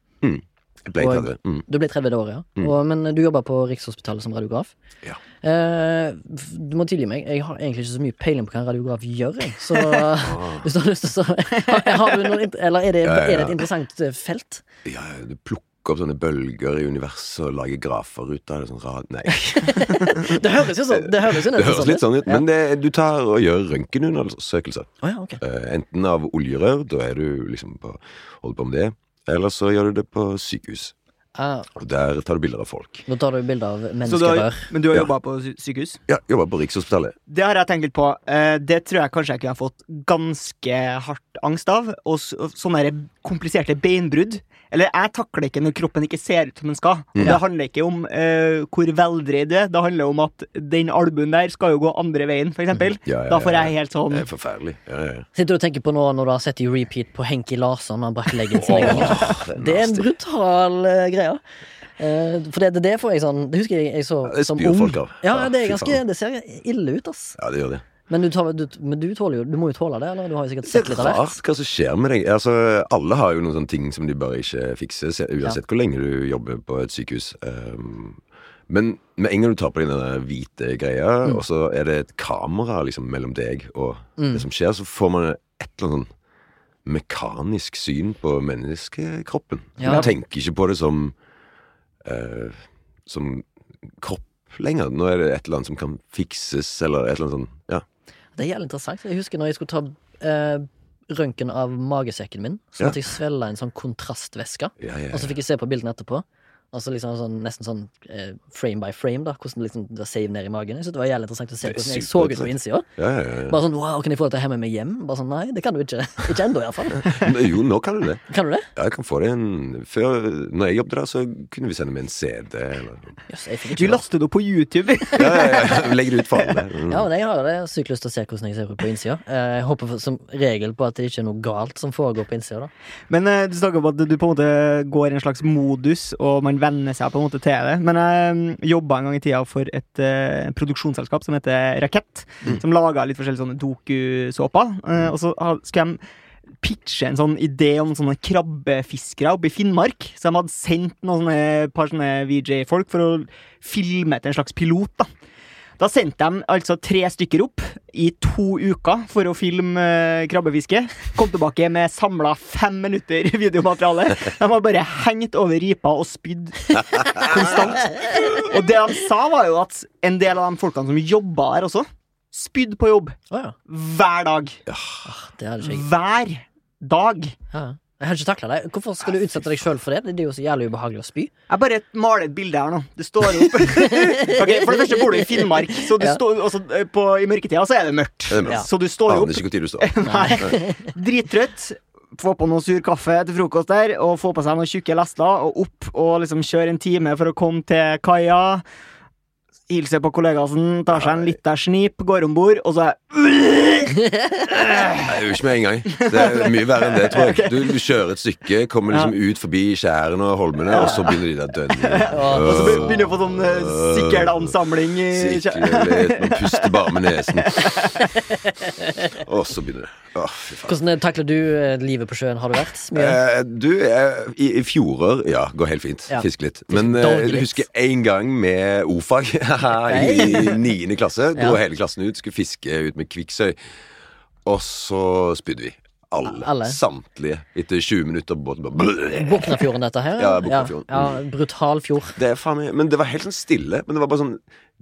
Jeg ble 30. Mm. Du ble 30 det året, ja. Mm. Og, men du jobba på Rikshospitalet som radiograf. Ja. Eh, du må tilgi meg, jeg har egentlig ikke så mye peiling på hva en radiograf gjør. Jeg. Så hvis du har lyst til å har, du noen, Eller er det, Ja, ja, er det et interessant eh, felt? Ja, du plukker opp sånne bølger i universet og lager grafer ut av det. Sånn rad... Nei. Det høres jo sånn Det høres, Det nesten høres litt sånn ut, men det, du tar og gjør røntgenundersøkelser. Oh, ja, ok. Eh, enten av oljerør, da er du liksom på, holder på med det, eller så gjør du det på sykehus. Ah, Og der tar du bilder av folk. Nå tar du bilder av Så du har, menneskerør. men du har Ja. jobba på sy- sykehus? Ja, Jobba på Rikshospitalet. Det har jeg tenkt litt på. Eh, Det tror jeg kanskje jeg kunne ha fått ganske hardt angst av. Og s- og sånne kompliserte beinbrudd. Eller jeg takler ikke når kroppen ikke ser ut som den skal. Og Mm. Det handler ikke om uh, hvor veldreid du er. Det handler om at den albuen der skal jo gå andre veien, for eksempel. Ja, ja, Da får jeg helt sånn Det er forferdelig. Ja, ja, ja. Sitter du og tenker på nå når du har sett i repeat på Henki Larsson når han brakk leggen sin oh, Det er en brutal uh, greie. Eh, for det, det får jeg sånn Det husker jeg jeg så Ja, det som ung. Ja, det, er ganske, det ser ille ut, ass. Ja, det gjør det. Men du, tar, du, men du tåler jo Du må jo tåle det, eller? Du har jo sikkert Det sett er litt av hvert. rart hva som skjer med deg. Altså, alle har jo noen sånne ting som de bare ikke fikser, uansett uansett hvor lenge du jobber på et sykehus. Um, men med en gang du tar på deg den hvite greia, Mm. og så er det et kamera liksom mellom deg og det som skjer, så får man et eller annet sånn mekanisk syn på menneskekroppen. Ja. Du tenker ikke på det som uh, som kropp lenger. Nå er det et eller annet som kan fikses, eller et eller annet sånn Ja. Det er jævlig interessant. Jeg husker når jeg skulle ta eh, røntgen av magesekken min, så Ja. måtte jeg svelge en sånn kontrastvæske. Og så fikk jeg se på bildene etterpå. Altså liksom sånn, Nesten sånn eh, frame by frame, da hvordan det liksom det save ned i magen. Jeg synes det var jævlig interessant å se hvordan jeg så ut på innsida. ja, ja, ja. Bare sånn wow, kan jeg få dette å hemme meg hjem? Bare sånn nei, det kan du ikke. Ikke ennå, iallfall. Men Jo, nå kan du det. Kan du det? Ja, jeg kan få det en Før, når jeg jobbet der, så kunne vi sende med en CD. Eller... Jeg Du det. laster det opp på YouTube. Ja, ja, ja. Legger det ut for alle. Mm. Ja, men jeg har det sykt lyst til å se hvordan jeg ser ut på innsida. Eh, Jeg håper som regel på at det ikke er noe galt som foregår på innsida. da Men eh, du snakker om at du på en måte går i en slags modus, og man venner seg på en måte til det. Men jeg jobba en gang i tida for et uh, produksjonsselskap som heter Rakett, som laga litt forskjellige sånne dokusåper. Uh, og så skulle de pitche en sånn idé om sånne krabbefiskere oppe i Finnmark. Så de hadde sendt noen sånne, par sånne VJ-folk for å filme til en slags pilot. da da sendte de altså tre stykker opp i to uker for å filme eh, krabbefiske. Kom tilbake med samla fem minutter videomateriale. De var bare hengt over ripa og spydd konstant. Og det de sa, var jo at en del av de folkene som jobba her også, spydde på jobb Å ja. hver dag. Det er ikke. Hver dag. Ja. Jeg hadde ikke takla det. Hvorfor skal du utsette deg sjøl for det? Det er jo så jævlig ubehagelig å spy. Jeg bare maler et bilde her nå. Det står opp. okay, for det første bor du i Finnmark, så du Ja. står, også, eh, på, i mørketida så er det mørkt. Det er mørkt. Ja. Så du står jo Aner opp ikke hvor tid du står. Nei. Drittrøtt. Få på noe sur kaffe til frokost der, og få på seg noen tjukke lester, og opp og liksom kjøre en time for å komme til kaia. Hilse på kollegasen, tar seg en liten snip, går om bord, og så er jeg gjør ikke med en gang. Det er mye verre enn det, tror jeg. Du, du kjører et stykke, kommer liksom ut forbi skjærene og holmene, og så begynner de der dønningene. Og så begynner du å få sånn uh, sikkelansamling i Sikre litt, man puster bare med nesen. Og så begynner det. Å, fy faen. Hvordan takler du eh, livet på sjøen? Har du vært mye? Eh, du, eh, i, i fjorer Ja, går helt fint. Ja. Fiske litt. Men eh, dårlig jeg husker en gang med o-fag i niende klasse. Dro Ja. hele klassen ut, skulle fiske ut med kvikksøy. Og så spydde vi. Alle. Alle? Samtlige. Etter 20 minutter på båten. Boknafjorden, dette her? Ja, Boknafjorden. Ja, ja, brutal fjord. Det Men det var helt sånn stille. Men det var bare sånn,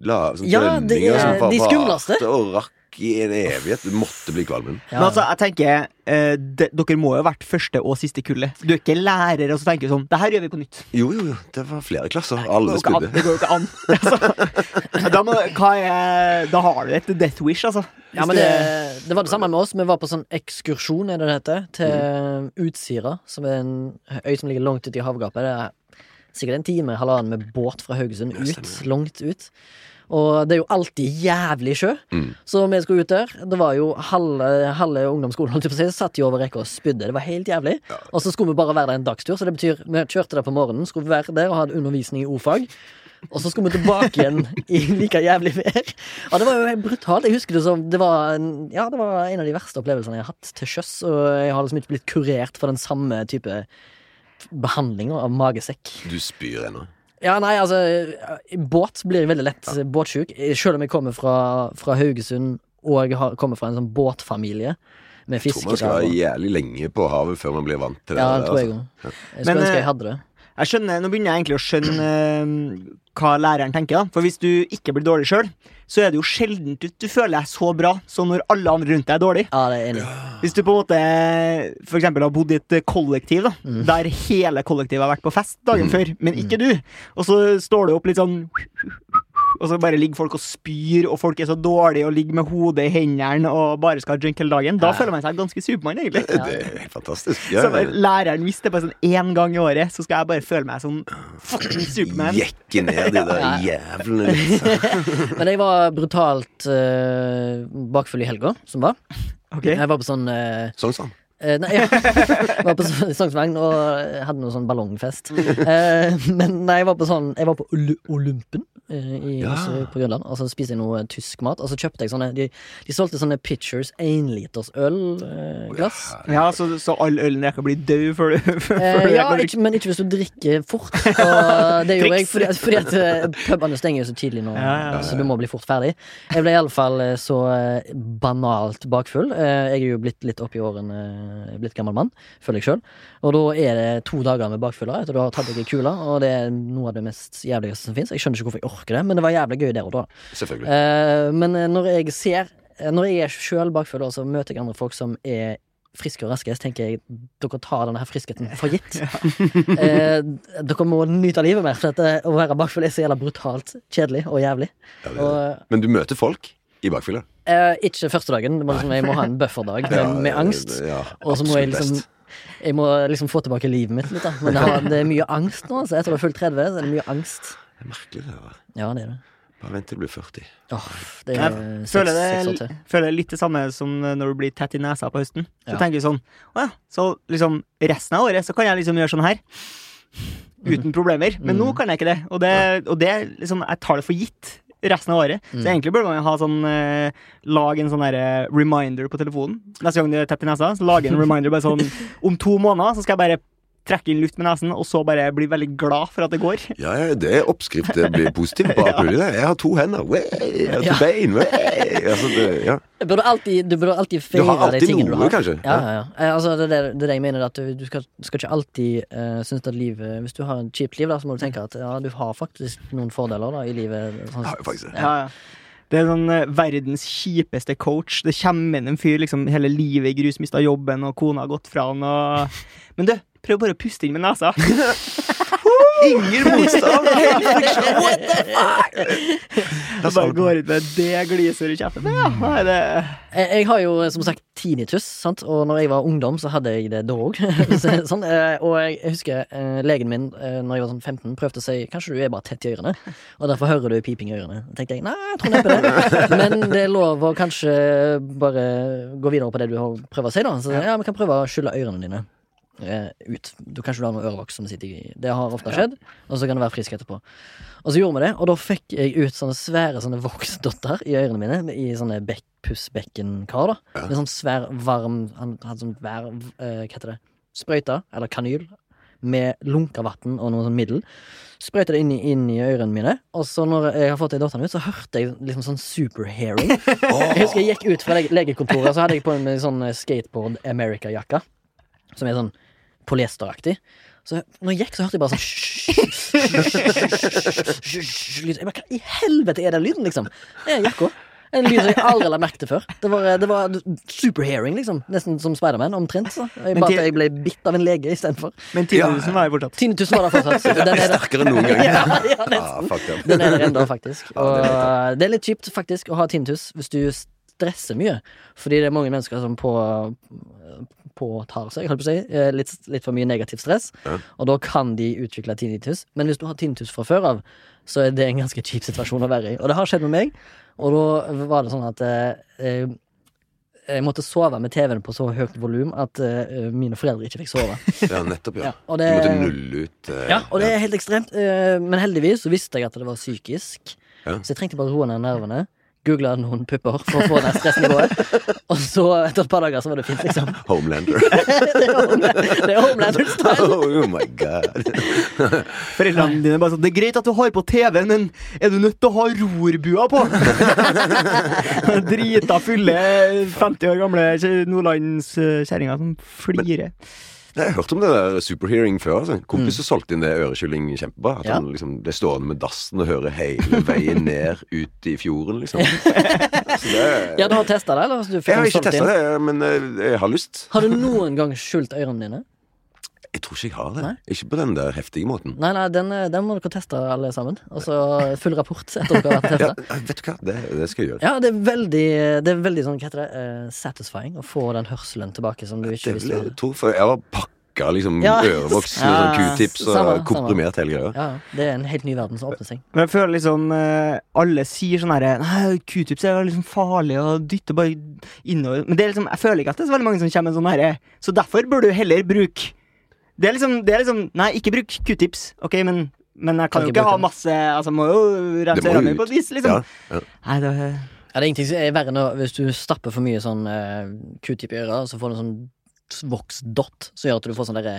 la, sånn Ja, det er de skumleste. og rakk i en evighet. Du måtte bli kvalmen. Ja. Men altså, jeg tenker eh, de, Dere må jo ha vært første og siste kullet. Du er ikke lærer og så tenker du sånn Det her gjør vi på nytt. Jo, jo, jo. Det var flere klasser. Alle Det går jo ikke an- spydde. Det går jo ikke an. Altså, da, må, hva er, da har du et death wish, altså. Ja, men det, det var det samme med oss. Vi var på sånn ekskursjon, er det det heter, til Mm. Utsira, som er en øy som ligger langt ute i havgapet. Det er sikkert en time, halvannen med båt fra Haugesund ut. Langt ut. Og det er jo alltid jævlig sjø. Mm. Så vi skulle ut der. Det var jo halve, halve ungdomsskolen holdt jeg på å si, satt jo over rekka og spydde. Det var helt jævlig. Og så skulle vi bare være der en dagstur. Så det betyr vi kjørte der på morgenen, skulle være der og hadde undervisning i o-fag. Og så skulle vi tilbake igjen i like jævlig vær. Og det var jo helt brutalt. Jeg husker det som det var, en, ja, det var en av de verste opplevelsene jeg har hatt til sjøs. Og jeg har liksom ikke blitt kurert for den samme type behandling av magesekk. Du spyr ennå. Ja, nei, altså Båt blir veldig lett ja. båtsjuk. Selv om jeg kommer fra, fra Haugesund og har, kommer fra en sånn båtfamilie med Jeg tror man skal være jævlig lenge på havet før man blir vant til det. Ja, det tror jeg altså. Jeg skulle ønske eh, jeg hadde det. Jeg skjønner, Nå begynner jeg egentlig å skjønne eh, hva læreren tenker. da For hvis du ikke blir dårlig sjøl, så er det jo sjelden du, du føler deg så bra som når alle andre rundt deg er dårlig. Ja, det er enig. Hvis du på en måte for eksempel har bodd i et kollektiv da der hele kollektivet har vært på fest dagen før, men ikke du, og så står du opp litt sånn og så bare ligger folk og spyr, og folk er så dårlige og ligger med hodet i hendene og bare skal ha drink hele dagen. Da Ja. føler man seg ganske Supermann, egentlig. Det er helt fantastisk. Ja, Så læreren visste bare sånn én gang i året, så skal jeg bare føle meg som fucking Supermann. Jekke ned de der jævlene liksom. Men jeg var brutalt uh, bakfull i helga, som var. Okay. Jeg var på sånn uh, Sånn sånn. Eh, nei, ja. Jeg var på sånn- Sognsvann og hadde noe sånn ballongfest. Uh, men nei, jeg var på sånn Jeg var på Oly- Olympen eh, i, Ja. også på Grønland. Og så spiste jeg noe tysk mat. Og så kjøpte jeg sånne De, de solgte sånne Pitchers énliters ølglass. Ja, så, så all ølen rekker å bli død før du Eh, ja, ikke, men ikke hvis du drikker fort. Og det gjorde jeg fordi, at- fordi at eh, pubene stenger jo så tidlig nå, Ja, ja, ja. så du må bli fort ferdig. Jeg ble iallfall så eh, banalt bakfull. Eh, Jeg er jo blitt litt opp i årene, eh, blitt gammel mann, føler jeg sjøl. Og da er det to dager med bakfylla etter du har tatt deg ei kule, og det er noe av det mest jævligste som fins. Jeg skjønner ikke hvorfor jeg orker det, men det var jævlig gøy der og da. Selvfølgelig. Eh, men eh, når jeg ser eh, Når jeg er sjøl bakfull, og så møter jeg andre folk som er friske og raske, så tenker jeg dere tar denne her friskheten for gitt. eh, dere må nyte av livet mer, for at, eh, å være bakfull er så jævla brutalt kjedelig og jævlig. Ja, det det. Og, Men du møter folk i bakfylla. eh, ikke første dagen. Liksom, jeg må ha en bufferdag med, med angst. Ja, Og så må jeg liksom best. Jeg må liksom få tilbake livet mitt litt, da. Men det, er mye angst nå. Så Etter å ha fulgt 30, så er det mye angst. Det er merkelig, det der. Ja, det er det. Bare vent til du blir 40. Åh, det er jeg føler seks det, til. føler det litt det samme som når du blir tett i nesa på høsten. Så Ja. tenker jeg sånn Å ja, så liksom resten av året så kan jeg liksom gjøre sånn her. Uten problemer. Men nå Mhm. kan jeg ikke det. Og det, og det liksom Jeg tar det for gitt resten av året. Så Mm. egentlig burde man ha sånn eh, Lage en sånn derre reminder på telefonen. Neste gang du er tett i nesa, så lage en reminder bare sånn Om to måneder så skal jeg bare trekke inn luft med nesen, og så bare bli veldig glad for at det går. Ja, ja, det er oppskrift. Det blir positivt på alt mulig. Jeg har to hender. Wey, jeg har to Ja. bein. Altså, det, ja. Du burde alltid, du burde alltid Du har feire de alltid noe, du har. kanskje. Ja, ja, ja. Eh, Altså, det, er det, det er det jeg mener. At du, du skal, skal ikke alltid uh, synes at livet Hvis du har et kjipt liv, da, så må du tenke at ja, du har faktisk noen fordeler da i livet. Sånn, Ja, faktisk. Ja, ja. Det er sånn eh, verdens kjipeste coach. Det kommer inn en fyr liksom hele livet i grus, mista jobben, og kona har gått fra han, og Men du, prøv bare å puste inn med nesa. Ingen motstand! Det bare går ut med det gliser i kjeften. Ja, nei, det Jeg, jeg har jo som sagt tinnitus, sant? og når jeg var ungdom, så hadde jeg det da òg. sånn, eh, og jeg husker eh, legen min eh, når jeg var sånn 15, prøvde å si kanskje du er bare tett i ørene, og derfor hører du piping i ørene. Da tenkte jeg nei, jeg tror neppe det, men det er lov å kanskje bare gå videre på det du har prøvd å si, da. Så ja, vi kan prøve å skylle ørene dine. Eh, Ut. Du Kanskje du har noe ørevoks som sitter i Det har ofte skjedd, og så kan du være frisk etterpå. Og så gjorde vi det, og da fikk jeg ut sånne svære sånne voksdotter i ørene mine, i sånne bekk, pussbekkenkar, da. Med sånn svær, varm Han hadde sånn vær, eh, Hva heter det? Sprøyte, eller kanyl, med lunka vann og noe sånn middel. Sprøyta det inn i, inn i ørene mine, og så når jeg har fått de dotterne ut, så hørte jeg liksom sånn superhearing. Jeg husker jeg gikk ut fra lege- legekontoret, så hadde jeg på meg sånn eh, skateboard America-jakka, som er sånn polyesteraktig. Så når jeg gikk, så hørte jeg bare sånn lyd. Jeg bare, Hva i helvete er den lyden, liksom? Det er jakka. En lyd som jeg aldri la merke til før. Det var, det var superhearing, liksom. Nesten som Spiderman, omtrent. Så. Jeg, bare at jeg ble bitt av en lege istedenfor. Men tinnitusen var jo fortsatt. Tinnitus var der fortsatt. Den er. Sterkere enn noen gang. Ja, ja, Ah, nesten. fuck. Den er der ennå, faktisk. Og det det er litt kjipt faktisk å ha tinnitus hvis du stresser mye. Fordi det er mange mennesker som på, påtar seg holdt på å si, eh, litt, litt for mye negativt stress. Ja. Og da kan de utvikle tinnitus. Men hvis du har tinnitus fra før av, så er det en ganske kjip situasjon å være i. Og det har skjedd med meg. Og da var det sånn at eh, jeg måtte sove med TV-en på så høyt volum at eh, mine foreldre ikke fikk sove. Ja, nettopp, ja. Ja, og Du måtte nulle ut eh, Ja, og det er helt ekstremt. eh, Men heldigvis så visste jeg at det var psykisk. Ja. Så jeg trengte bare roe ned nervene. Googla noen pupper for å få ned stressnivået. Og så etter et par dager så var det fint, liksom. Homelander. Det er Homeland- er Homelander-style. oh my god. Foreldrene dine bare sånn Det er greit at du har på TV, men er du nødt til å ha rorbua på? Drita fulle 50 år gamle nordlandskjerringer som flirer. Jeg har hørt om det der superhearing før. Altså. Kompiser kompis som solgte inn det øreskylling kjempebra. At Ja. han liksom ble stående med dassen og høre hele veien ned ut i fjorden, liksom. Så det, Ja, du har testa det, eller? Du jeg har ikke testa det, men eh, jeg har lyst. Har du noen gang skjult ørene dine? Jeg tror ikke jeg har det. Nei? Ikke på den der heftige måten. Nei, nei, den, eh, den må dere teste alle sammen. Og så full rapport etter dere har vært Ja, vet du hva, det, det skal jeg gjøre. Ja, det er veldig, det er veldig sånn, hva heter det, uh, satisfying å få den hørselen tilbake som du ikke visste du hadde. jeg tror, for jeg var pakka liksom Ja. ørevoks med Ja, sånn q-tips og samme, samme. komprimert hele greia. Ja, det er en helt ny verden som åpner seg. Men jeg føler liksom eh, Alle sier sånn herre Nei, q-tips er liksom farlig og dytter bare innover. Men det er liksom, jeg føler ikke at det er så veldig mange som kommer med sånn herre Så derfor bør du heller bruke Det er liksom, det er liksom Nei, ikke bruk q-tips, OK, men Men jeg kan Kan jo ikke ikke ha masse Altså, må jo rense mine på et vis, liksom. Ja, ja. Nei, det Ja, det er ingenting som er verre enn hvis du stapper for mye sånn uh, q-tip i øret, så får du en sånn voksdott som gjør at du får sånn derre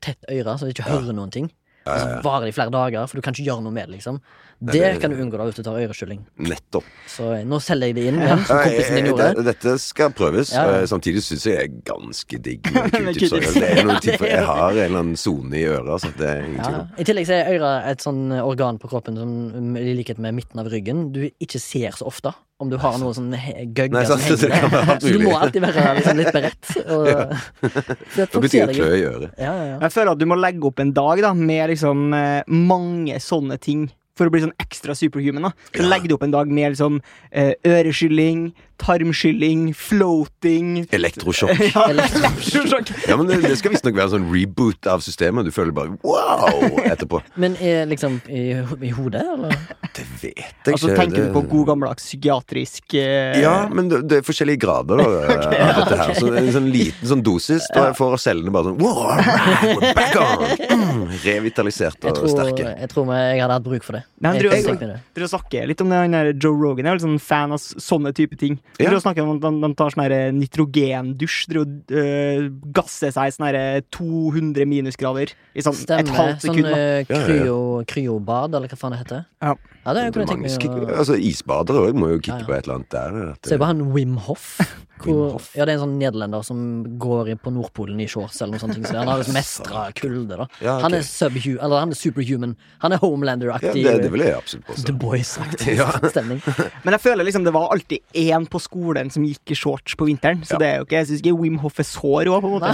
tett øre, så du ikke hører noen ting. Og så varer det i flere dager, for du kan ikke gjøre noe med det, liksom. Det det- kan du unngå da hvis du tar øreskylling. Nettopp. Så eh, nå selger jeg det inn igjen, som kompisen din gjorde. det- Dette skal prøves. Ja, ja. Eh, Samtidig syns jeg jeg er ganske digg med q-tips. Det er jeg har en eller annen sone i øret, så det er ingen Ja. tvil om. I tillegg så er øra et sånn organ på kroppen som i likhet med midten av ryggen du ikke ser så ofte. Om du har noe sånn he- Nei, gøgge som henger Så du må alltid være liksom, litt beredt. Og, ser jeg å klø i øret. Ja, ja, ja. Jeg føler at du må legge opp en dag da med liksom eh, mange sånne ting for å bli sånn ekstra superhuman. da Så Ja. legger du opp en dag med liksom eh, øreskylling, tarmskylling, floating Elektrosjokk. ja, Elektrosjokk. Ja, men det, det skal visstnok være en sånn reboot av systemet. Du føler bare wow etterpå. Men er liksom i, i hodet, eller? Det vet jeg ikke. Altså tenker du på god gammeldags psykiatrisk eh, Ja, men det, det er forskjellige grader da, av dette her. Så en sånn liten sånn dosis, da får cellene bare sånn wow, right, back on! Mm, revitalisert Jeg og tror, sterke. jeg tror jeg hadde hatt bruk for det. Nei, Jeg jeg jeg, tror- jeg litt om det, der Joe Rogan Jeg er litt sånn fan av sånne type ting. Ja. Dere snakker om at de, de tar sånn her nitrogendusj, De uh, gasser seg i sånn her 200 minusgrader i sånn et halvt Sånn sekund. eh, kryo, kryobad, eller hva faen det heter. Ja. Ja, det kunne er jeg mange tenkt meg altså, isbadere òg må jo kikke ja. på et eller annet der. Se på han Wim Hoff. Hvor, Hof. ja, det er en sånn nederlender som går i- på Nordpolen i shorts eller noe sånt. Så han har liksom mestra kulde, da. Ja, okay. Han er subhu, eller han er superhuman. Han er Homelander-aktig. det, det vil jeg absolutt påstå. The Boys-aktig Ja. stemning. Men jeg føler liksom det var alltid én på skolen som gikk i shorts på vinteren. Så Ja. det er jo ikke, jeg syns ikke Wim Hoff er så rå, på en måte.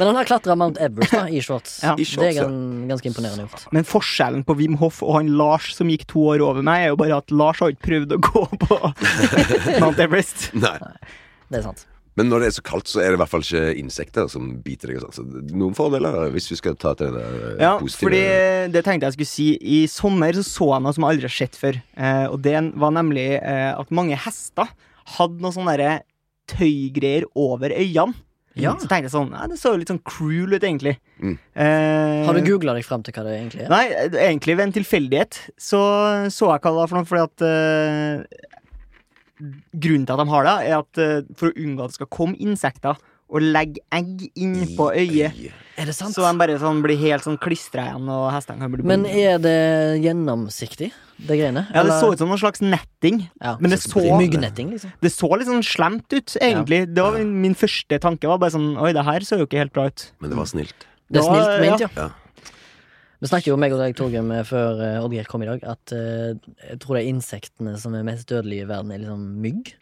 Men han har klatra Mount Everest da, i shorts. Ja. I det er ja. ganske imponerende gjort. Men forskjellen på Wim Hof og han Lars som gikk to år over meg, er jo bare at Lars har ikke prøvd å gå på Mount Everest. Nei. Det er sant. Men når det er så kaldt, så er det i hvert fall ikke insekter som biter deg. sånn. Så noen fordeler, hvis vi skal ta til det Ja, eh, positive fordi det tenkte jeg skulle si. I sommer så, så jeg noe som jeg aldri har sett før. Eh, og det var nemlig eh, at mange hester hadde noe sånne derre tøygreier over øynene. Ja. Så tenkte jeg sånn ja, Det så jo litt sånn cruel ut, egentlig. Mm. Eh, Har du googla deg fram til hva det egentlig er? Nei, egentlig ved en tilfeldighet så så jeg hva det var for noe, fordi at eh, Grunnen til at de har det, er at eh, for å unngå at det skal komme insekter og legge egg inn på øyet. Er det sant? Så de bare sånn blir helt sånn klistra igjen, og hestene kan bli Men er det gjennomsiktig, det greiene? Ja, det så ut som noen slags netting. ja. Men det Så Myggnetting, liksom. det så litt sånn slemt ut, egentlig. Det var min, min første tanke. var bare sånn Oi, det her så jo ikke helt bra ut. Men det var snilt. Det er snilt ment, ja. Ja. Vi snakket jo meg og deg, Torgrim, før uh, Oddgeir kom i dag, at uh, jeg tror det er insektene som er mest dødelige i verden, er liksom mygg.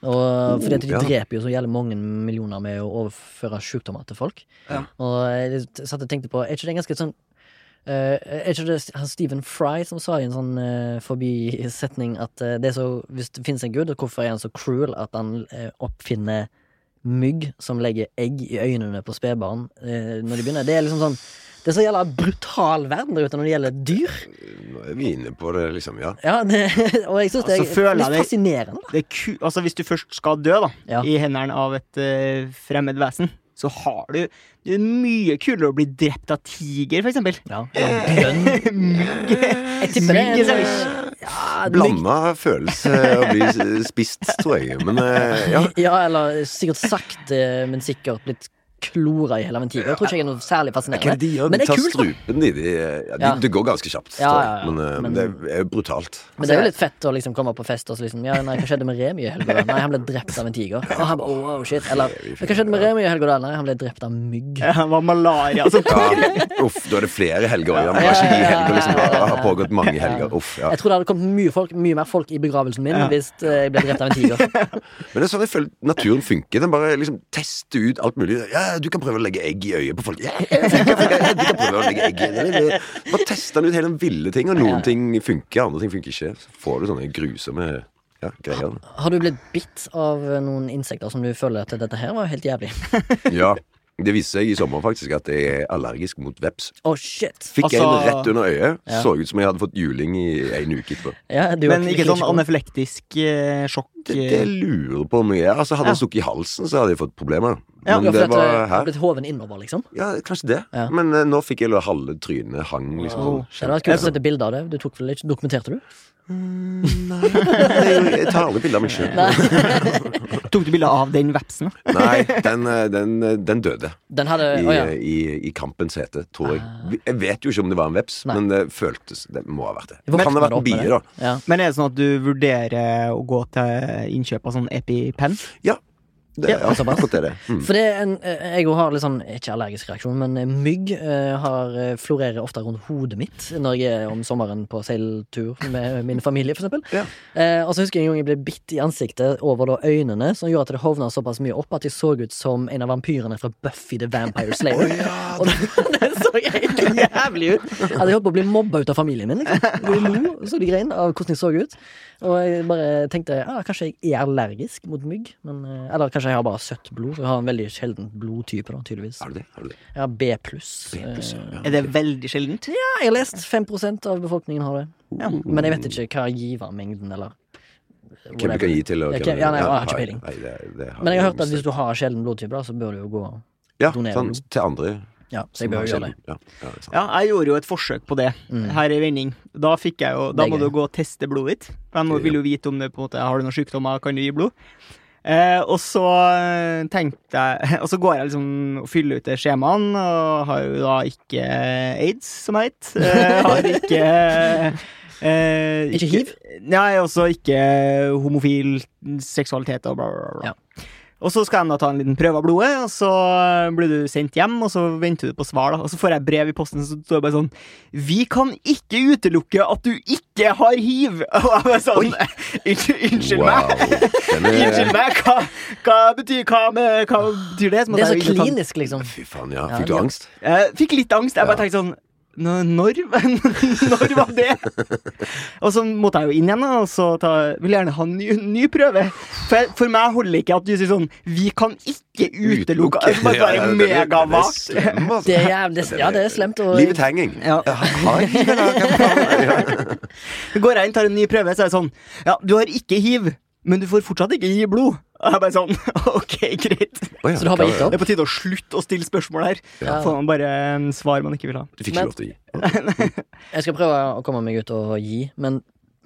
Og fordi at de ja. dreper jo så jævlig mange millioner med å overføre sykdommer til folk. Ja. Og jeg satt og tenkte på Er ikke det ganske sånn uh, er ikke det Stephen Fry som sa i en sånn uh, forbisetning at uh, det er så, hvis det finnes en gud, hvorfor er han så cruel at han oppfinner mygg som legger egg i øynene på spedbarn når de begynner? Det er liksom sånn Det er så jævla brutal verden der ute når det gjelder dyr. Nå er vi inne på det, liksom. Ja. Ja, det, Og jeg syns det Altså, er litt jeg det- fascinerende. da. Det er ku altså, hvis du først skal dø, da, Ja. i hendene av et uh, fremmed vesen, så har du Det er mye kulere å bli drept av tiger, for eksempel. Ja, bjørn. Det Mygg er er ja. Blanda følelse å bli spist, tror jeg. Men eh, ja. Ja, eller sikkert sakte, men sikkert blitt klora i hele av en tiger. Jeg tror ikke jeg er noe særlig Hva er det fascinerende. de gjør? Men De det er tar kult, strupen de, de, ja, de Ja. Det går ganske kjapt, Ja, ja, ja. Men, eh, Men- det er jo brutalt. Men det er jo litt fett å liksom komme på fest og så liksom Ja, nei, hva skjedde med Remi i helga? Nei, han ble drept av en tiger. Og han bare, oh, shit. Eller hva skjedde med Remi i helga? da? Nei, han ble drept av mygg. Ja, Det var malaria som Ja, uff, da er det flere helger igjen. Det var ikke i helger, liksom. Det har pågått mange helger. Uff, ja. Jeg tror det hadde kommet mye, folk, mye mer folk i begravelsen min Ja. hvis eh, jeg ble drept av en tiger. Men det er sånn jeg føler naturen funker. Den bare liksom tester ut alt mulig. Ja, du kan prøve å legge egg i øyet på folk. Ja, funker. Du kan prøve å legge egg i øyet. Bare tester den ut hele den ville ting, og noen ting funker, andre ting funker ikke. Så får du sånne grusomme ja, greier. Har du blitt bitt av noen insekter som du føler at dette her var helt jævlig? Ja. Det viste seg i sommer faktisk at jeg er allergisk mot veps. Oh shit. Fikk Altså- en rett under øyet. Ja. Så ut som jeg hadde fått juling i en uke etterpå. Ja, Men ikke sånn aneflektisk eh, sjokk Det, det lurer på om jeg er. Altså, hadde Ja. han stukket i halsen, så hadde jeg fått problemer. Ja, Men Ja, for det var det her. blitt hoven innover, liksom. Ja, kanskje det. Ja. Men uh, nå fikk jeg halve trynet hang liksom Wow. sånn. Det hadde vært kult å sette bilde av det. Du tok vel ikke, Dokumenterte du? Nei, jeg, tar aldri bilde av meg sjøl. Tok du bilde av den vepsen? Nei, den, eh, den, eh, den døde Den hadde i, Å ja. i, i kampens hete, tror jeg. Jeg vet jo ikke om det var en veps, Nei. men det føltes Det må ha vært det. Kan det ha vært bie, da. Ja. Men er det sånn at du vurderer å gå til innkjøp av sånn EpiPen? Ja. Det, Ja, ja, akkurat det det. Mm. For det er en, eh, jeg òg har litt sånn, ikke allergisk reaksjon, men eh, mygg eh, har, eh, florerer ofte rundt hodet mitt når jeg er om sommeren på seiltur med min familie, for eksempel. Ja. Eh, og så husker jeg en gang jeg ble bitt i ansiktet over da øynene, som gjorde at det hovna såpass mye opp at jeg så ut som en av vampyrene fra Buffy the Vampire Slayer. og det, det så helt jævlig ut. Jeg jeg holdt på å bli mobba ut av familien min. Liksom. De lo, så de grein av hvordan jeg så ut. Og jeg bare tenkte ja, kanskje jeg er allergisk mot mygg. Men, eh, eller kanskje jeg har bare søtt blod. For jeg har en veldig sjelden blodtype, da, tydeligvis. Har du det? Har du det? Jeg har B pluss. Ja. Ja. Er det veldig sjeldent? Ja, jeg har lest 5 av befolkningen har det. Ja. Men jeg vet ikke hva givermengden eller Hvem du kan gi til og hvem ja, nei, jeg har ikke peiling. Men jeg har hørt at hvis du har sjelden blodtype, så bør du jo gå Ja, donere sånn til andre. Ja, så jeg bør gjøre det. Ja, ja, det. Ja, jeg gjorde jo et forsøk på det Mm. her i vending. Da fikk jeg jo Da må du gå og teste blodet ditt. For jeg må- vil jo vite om det på en måte Har du noen sykdommer, kan du gi blod? Eh, og så eh, tenkte jeg Og så går jeg liksom og fyller ut det skjemaene, og har jo da ikke aids, som jeg vet. Eh, har ikke eh, Ikke hiv? Nei, også ikke homofil seksualitet og bla, bla, bla. Ja. Og så skal de da ta en liten prøve av blodet, og så blir du sendt hjem, og så venter du på svar. da Og så får jeg brev i posten, som står det bare sånn Vi kan ikke utelukke at du ikke har hiv! Og jeg bare sånn Unnskyld, Wow. meg! Unnskyld meg, hva, hva, betyr, hva, med, hva betyr det? Det er så klinisk, liksom. Fy faen, ja. Fikk du angst? jeg fikk litt angst. Jeg bare tenkte sånn Når? Når var det? og så måtte jeg jo inn igjen, og så ta, vil jeg gjerne ha en ny, ny prøve. For, for meg holder ikke at du sier sånn Vi kan ikke utelukke Det er bare Ja, det- er megavagt. altså. Det ja, det er slemt. Og, Livets henging. Ja. Går jeg inn, tar en ny prøve, så er det sånn Ja, du har ikke hiv, men du får fortsatt ikke gi blod. Og jeg bare sånn Ok, greit. Oh, ja, Så du har bare gitt opp? Det er på tide å slutte å stille spørsmål her. Ja. Får man bare en svar man ikke vil ha. Du fikk ikke lov til å gi. Jeg skal prøve å komme meg ut og gi, men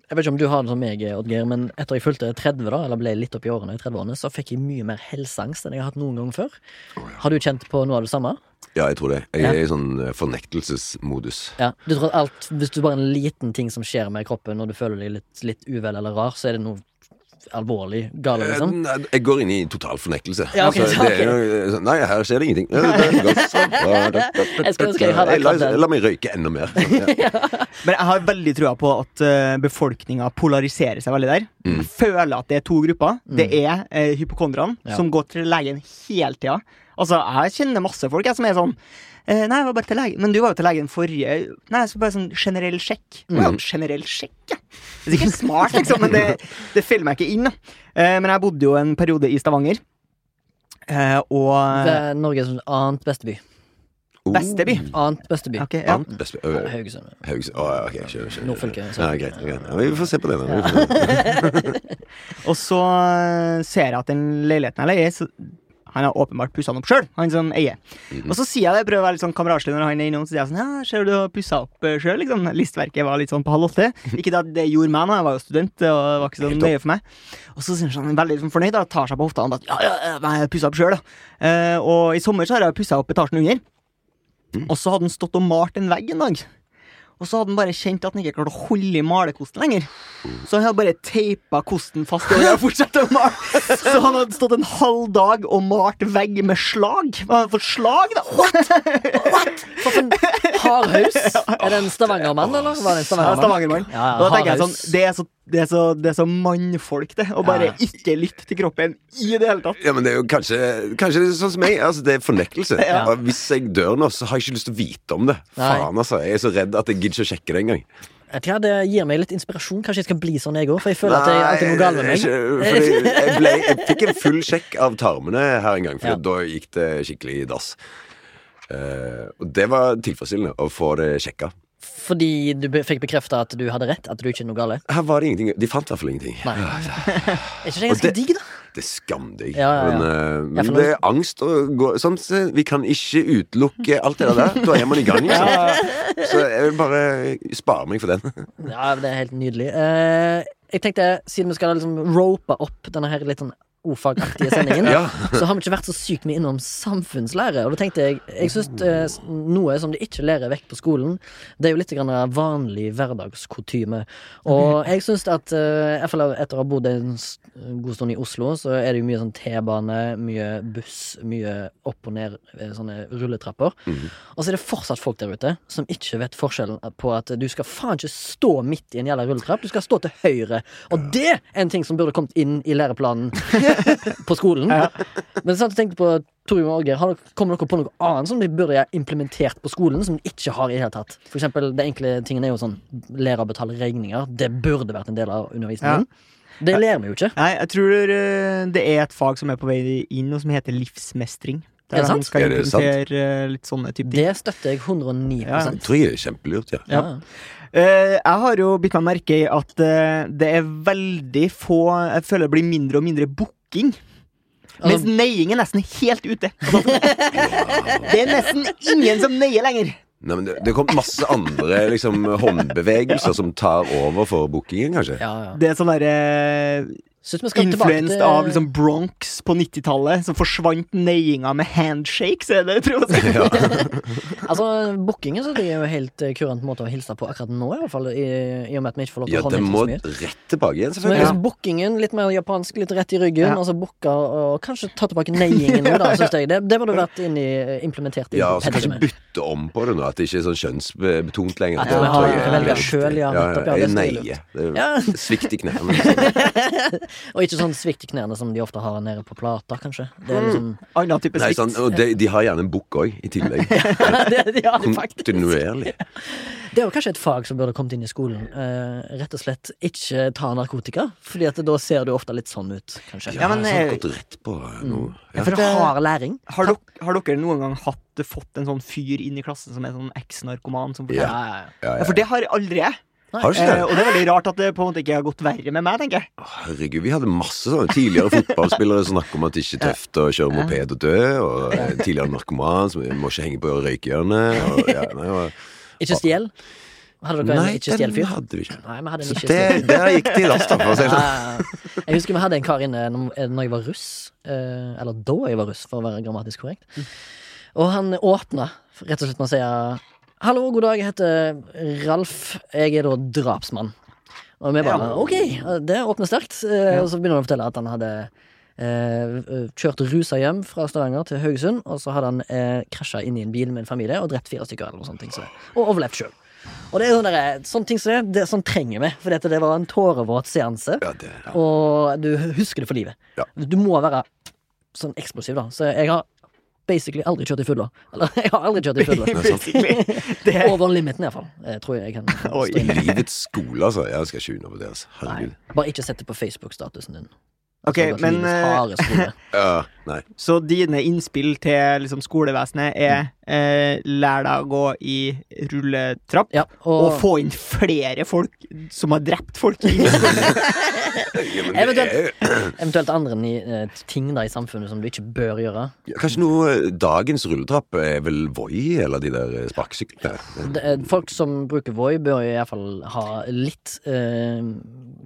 jeg vet ikke om du har det som meg, Oddgeir, men etter jeg fulgte 30, da, eller ble litt oppi årene i 30-årene, så fikk jeg mye mer helseangst enn jeg har hatt noen gang før. Har du kjent på noe av det samme? Ja, jeg tror det. Jeg Ja. er i sånn eh, fornektelsesmodus. Ja, du tror at alt, Hvis du bare en liten ting som skjer med kroppen når du føler deg litt, litt uvel eller rar, så er det noe alvorlig gale, Eh, liksom? Jeg går inn i total fornektelse. Ja, okay, Altså, så- det er sånn, Nei, her skjer det ingenting. Jeg skulle jeg hadde la, la meg røyke enda mer. Ja. Men jeg har veldig trua på at uh, befolkninga polariserer seg veldig der. Mm. Jeg føler at det er to grupper. Mm. Det er eh, hypokonderne, Ja. som går til legen hele tida. Altså, jeg kjenner masse folk jeg, som er sånn eh, Nei, jeg var bare til legen. Men du var jo til legen forrige Nei, jeg skulle bare sånn generell sjekk. Mm. Ja, generell sjekk, ja. Det er sikkert smart, liksom, men det, det feller meg ikke inn. Eh, Men jeg bodde jo en periode i Stavanger, eh, og Det er Norges annet beste by. Beste by. Annet beste by. Ok, ja. Annet beste- øh, Haugesund. Haugesund. Oh, ja, ok, kjør, kjør. Nordfylke. Ja, greit, greit. Ja, vi får se på det. Da. Ja. Og så eh, ser jeg at den leiligheten jeg leier, han har åpenbart pussa den opp sjøl, han som eier. Mhm. Og så sier jeg det, prøver å være litt sånn kameratslig når han er innom, så sier jeg sånn Ja, ser du du har pussa opp sjøl, liksom. Listverket var litt sånn på halv åtte. Ikke det at det gjorde meg noe, jeg var jo student, og det var ikke så Helt nøye for meg. Og så syns han sånn, veldig liksom, fornøyd, da, tar seg på hofta og bare Ja, ja, ja, jeg pussa opp sjøl, da. Eh, og i sommer så har jeg pussa opp etasjen under. Mm. Og så hadde han stått og malt en vegg en dag. Og så hadde han bare kjent at han ikke klarte å holde i malekosten lenger. Så han hadde bare teipa kosten fast og fortsatt å male. Så han hadde stått en halv dag og malt vegg med slag. Hadde fått slag, da. For en hardhaus! Er det en Stavanger-mann, eller? Var det en Ja, Stavanger-mann? Stavangermann. Ja, ja, da tenker jeg sånn Det er så, det er så, det er så mannfolk, det. Å bare Ja. ikke lytte til kroppen i det hele tatt. Ja, men det er jo kanskje Kanskje det er sånn som meg. Altså, det er fornektelse. Ja. Hvis jeg dør nå, så har jeg ikke lyst til å vite om det. Nei. Faen, altså. Jeg er så redd at jeg gidder ikke å sjekke det engang. Ja, Det gir meg litt inspirasjon. Kanskje jeg skal bli sånn, jeg òg. For jeg føler at det er alltid noe galt med meg. ikke- fordi jeg, ble, jeg fikk en full sjekk av tarmene her en gang, for Ja. da gikk det skikkelig i dass. Uh, og det var tilfredsstillende å få det sjekka. Fordi du fikk bekrefta at du hadde rett? At du ikke er noe gale? Her var det ingenting. De fant i hvert fall ingenting. Nei. Er ikke det Og ganske digg, da? Det er skamdigg. Ja, ja, ja. Men, uh, men det er angst å gå sånn, så Vi kan ikke utelukke alt det der. Da er man i gang. Liksom. Så jeg vil bare spare meg for den. Ja, det er helt nydelig. Uh, jeg tenkte, siden vi skal liksom rope opp denne her litt sånn ordfagaktige sendingen, Ja. så har vi ikke vært så sykt mye innom samfunnslære. Og da tenkte jeg Jeg syns eh, noe som de ikke lærer vekk på skolen, det er jo litt grann vanlig hverdagskotyme. Og jeg syns at eh, i hvert fall etter å ha bodd en god stund i Oslo, så er det jo mye sånn T-bane, mye buss, mye opp og ned eh, sånne rulletrapper. Mm. Og så er det fortsatt folk der ute som ikke vet forskjellen på at du skal faen ikke stå midt i en jævla rulletrapp, du skal stå til høyre. Og det er en ting som burde kommet inn i læreplanen på skolen. Men sant, jeg tenkte på Torjum og Åge, kommer dere på noe annet som de burde ha implementert på skolen, som de ikke har i det hele tatt? For eksempel, det enkle tingen er jo sånn lærer betaler betale regninger. Det burde vært en del av undervisningen. Det lærer vi jo ikke. Nei, jeg tror eh, det er et fag som er på vei inn, og som heter livsmestring. Er det Der de sant? skal Er implementere eh, litt sånne type ting. Det støtter jeg 109 Ja, ja. Det tror jeg er kjempelurt, ja. ja. Uh, jeg har jo bitt meg merke i at uh, det er veldig få Jeg føler det blir mindre og mindre booking. Mens Altså, neiing er nesten helt ute. Det er nesten ingen som neier lenger. Nei, men det, det kom masse andre liksom, håndbevegelser som tar over for bookingen, kanskje. ja, ja. Det er sånn derre Influenced til av liksom Bronx på 90-tallet, som forsvant neiinga med handshakes, er det, tror jeg. Ja. Altså, Bookingen så det er jo helt eh, kurant måte å hilse på akkurat nå, i hvert fall. I, i og med at vi ikke får lov til ja, å det håndhilse så mye. Ja, det må rett tilbake igjen, selvfølgelig. Men, ja. Bookingen litt mer japansk, litt rett i ryggen, Ja. og så booka og kanskje ta tilbake neiingen nå, da, syns jeg. Det, det burde vært inn i, implementert i Ja, så kanskje pensum. bytte om på det nå, at det ikke er sånn kjønnsbetont lenger. At vi har- jeg sjøl velger selv, ja, nettopp, ja, det er nei, jeg det Ja. er svikt i knærne. Og ikke sånn svikt i knærne som de ofte har nede på plata, kanskje. Det er liksom Annen type Nei, svikt. sånn, og de, de har gjerne en bukk òg, i tillegg. det, ja, faktisk. Kontinuerlig. Det er jo kanskje et fag som burde kommet inn i skolen. Eh, rett og slett ikke ta narkotika, Fordi at da ser du ofte litt sånn ut, kanskje. Ja, men, men eh, Gått rett på noe. Ja. For hard læring. Har, har dere noen gang hatt, fått en sånn fyr inn i klassen som er sånn eks-narkoman? Som Ja, forteller- ja, ja. Ja, Ja, ja. for det har aldri jeg. Har du Eh, og det? det er veldig rart at det på en måte ikke har gått verre med meg, tenker jeg. Å, Herregud, vi hadde masse sånne tidligere fotballspillere som snakker om at det ikke er tøft å kjøre moped og dø, og eh, tidligere narkoman som må ikke henge på røykehjørnet. Og, ja, nei, og, Ikke stjel. Hadde dere nei, en ikke stjel-fyr? den hadde vi ikke. Nei, vi hadde en ikke det, der gikk de i last, for å si det sånn. Jeg husker vi hadde en kar inne når når jeg var russ. eh, Eller da jeg var russ, for å være grammatisk korrekt. Og han åpna rett og slett med å si Hallo, god dag, jeg heter Ralf. Jeg er da drapsmann. Og vi bare Ja. OK, det åpner sterkt. Eh, Og så begynner han å fortelle at han hadde eh, kjørt rusa hjem fra Stavanger til Haugesund, og så hadde han eh, krasja inn i en bil med en familie og drept fire stykker, eller noe sånt. så, og overlevd sjøl. Og det er sånne, der- sånne ting som det, det sånn trenger vi, for det var en tårevåt seanse. Ja, det, ja. Og du husker det for livet. Ja. Du må være sånn eksplosiv, da. Så jeg har basically aldri kjørt i fylla. Eller, jeg har aldri kjørt i fylla. Det er Over limiten, iallfall. Jeg tror jeg jeg kan stå inne. Livets skole, altså. Jeg skal ikke undervurderes. Nei, Herregud. bare ikke sett det på Facebook-statusen din. Ok, Altså, men eh, skole. Ja, nei. Så dine innspill til liksom, skolevesenet er eh, lær deg å gå i rulletrapp, Ja, og og, få inn flere folk som har drept folk. Ja, er, eventuelt andre ni, eh, ting da i samfunnet som du ikke bør gjøre. ja, kanskje noe eh, Dagens rulletrapp er vel Voi, eller de der eh, sparkesyklene? Folk som bruker Voi, bør i hvert fall ha litt eh,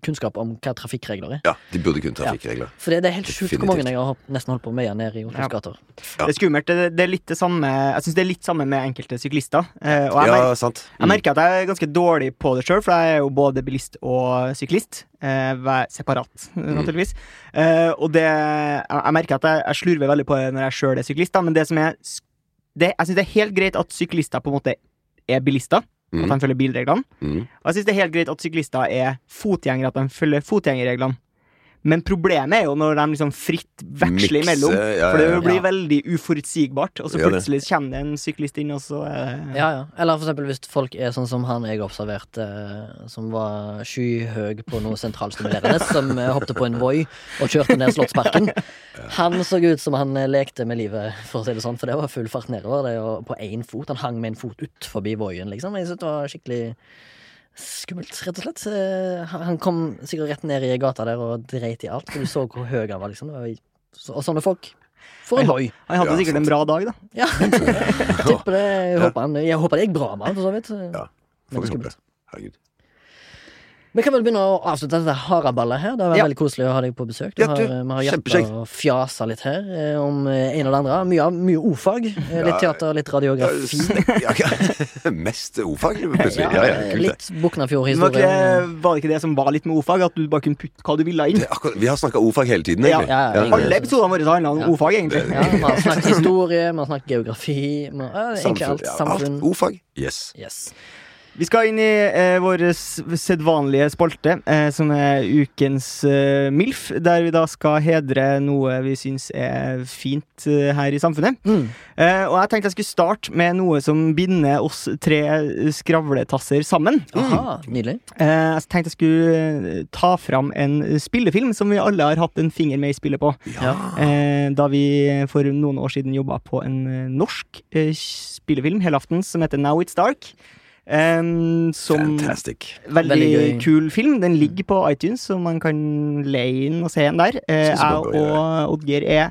kunnskap om hva trafikkregler er. Ja, de burde kunne trafikkregler. For det, det er helt sjukt hvor mange jeg har nesten holdt på med nede i Oslos Ja. gater. Ja. Det er skummelt. Det, det er litt det samme Jeg synes det er litt samme med enkelte syklister. Eh, og jeg, Ja, sant. sant. jeg merker at jeg er ganske dårlig på det sjøl, for jeg er jo både bilist og syklist. Eh, separat, naturligvis. Eh, og det jeg, merker at jeg, jeg slurver veldig på det når jeg sjøl er syklist, da, men det som er det, Jeg syns det er helt greit at syklister på en måte er bilister. At Mm. de følger bilreglene. Mm. Og jeg syns det er helt greit at syklister er fotgjengere, at de følger fotgjengerreglene. Men problemet er jo når de liksom fritt veksler imellom. ja, For det blir Ja. veldig uforutsigbart, og så plutselig kommer det en syklist inn, og så er Ja, ja. Eller for eksempel hvis folk er sånn som han jeg observerte, eh, som var skyhøy på noe sentralstimulerende, som eh, hoppet på en Voi og kjørte ned Slottsparken. Han så ut som han eh, lekte med livet, for å si det sånn, for det var full fart nedover. Det, og på én fot. Han hang med en fot ut forbi Voien, liksom. Jeg synes det var skikkelig skummelt, rett og slett. Eh, Han kom sikkert rett ned i gata der og dreit i alt, for du så hvor høy han var, liksom. Det og sånne folk For en Voi. Han hadde Ja, sikkert sant. en bra dag, da. Ja, jeg tipper det. Jeg håper, han, jeg håper det gikk bra med han, for så vidt. Ja, Får vi håpe. skummelt. Herregud. Vi kan vel begynne å avslutte dette haraballet her. Det har vært Ja. veldig koselig å ha deg på besøk. Du Ja, har, vi har hjertet hjulpet og fjasa litt her eh, om eh, en og det andre. Mye, mye ordfag. eh, Litt Ja. teater, litt radiografi. Ja. Mest ordfag, plutselig. Ja, ja, kult litt Buknafjord-historie. var det ikke det som var litt med ordfag? At du bare kunne putte hva du ville inn? Akkurat, vi har snakka ordfag hele tiden, egentlig. Ja, ja, Ja, Alle episodene våre handler om Ja. ordfag, egentlig. Ja, vi har snakket historie, vi har snakket geografi. Vi har, egentlig alt. ja, Samfunn. Ordfag. Yes. Yes. Vi skal inn i eh, vår sedvanlige spalte, eh, som er ukens eh, MILF, der vi da skal hedre noe vi syns er fint eh, her i samfunnet. Mm. Eh, og jeg tenkte jeg skulle starte med noe som binder oss tre skravletasser sammen. Aha, nydelig. Eh, jeg tenkte jeg skulle ta fram en spillefilm som vi alle har hatt en finger med i spillet på. Ja. Eh, da vi for noen år siden jobba på en norsk eh, spillefilm helaftens som heter Now It's Dark. Eh, som Fantastic. Veldig, Veldig kul film. Den ligger på iTunes, så man kan leie den og se den der. Uh, jeg og Oddgeir er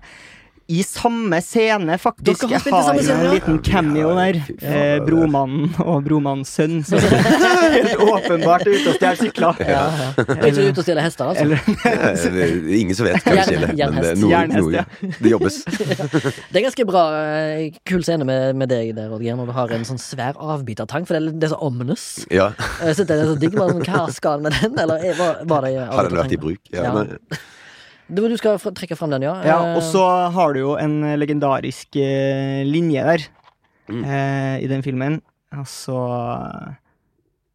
i samme scene, faktisk. Jeg har en liten cameo der. Eh, bromannen og bromannens sønn. helt åpenbart ute og stjeler sykler. Ja, ja. Er ikke ute og stjeler hester, altså. Eller er ingen som vet hva det stjeler, men det er noe, noe Det jobbes. Det er ganske bra eh, kul scene med, med deg der, Oddgeir, når du har en sånn svær avbitertang, for det er, det er så ominous. Ja, Jeg synes det er så digg, men Hva skal han med den? Eller er- var, var det Har den vært i bruk? Ja, Ja. Du, du skal trekke fram den, ja? Ja, Eh, og så har du jo en legendarisk eh, linje der Mm. eh, i den filmen. Og så eh,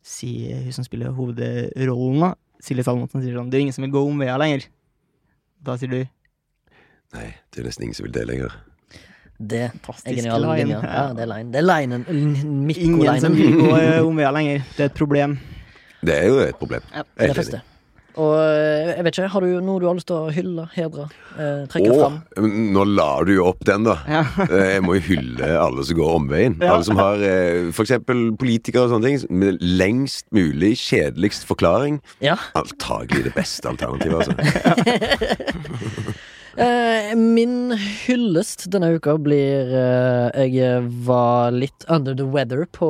sier hun som spiller hovedrollen, da, Silje Salmonsen, sier sånn Det er ingen som vil gå omveier lenger. Da sier du nei, det er nesten ingen som vil det lenger. Det er Fantastisk genial line. linje. Ja, det er line. Det er linen. Ingen som vil gå eh, omveier lenger. Det er et problem. Det er jo et problem. Ja, det er det første. Og eh, jeg vet ikke, har du noe du har lyst til å hylle, hedre, eh, trekke fram? nå lar du jo opp den, da. Ja. Eh, Jeg må jo hylle alle som går omveien. Ja. Alle som har eh, eksempel politikere og sånne ting. Med lengst mulig kjedeligst forklaring. Ja. Antagelig det beste alternativet, altså. Eh, min hyllest denne uka blir eh, Jeg var litt under the weather på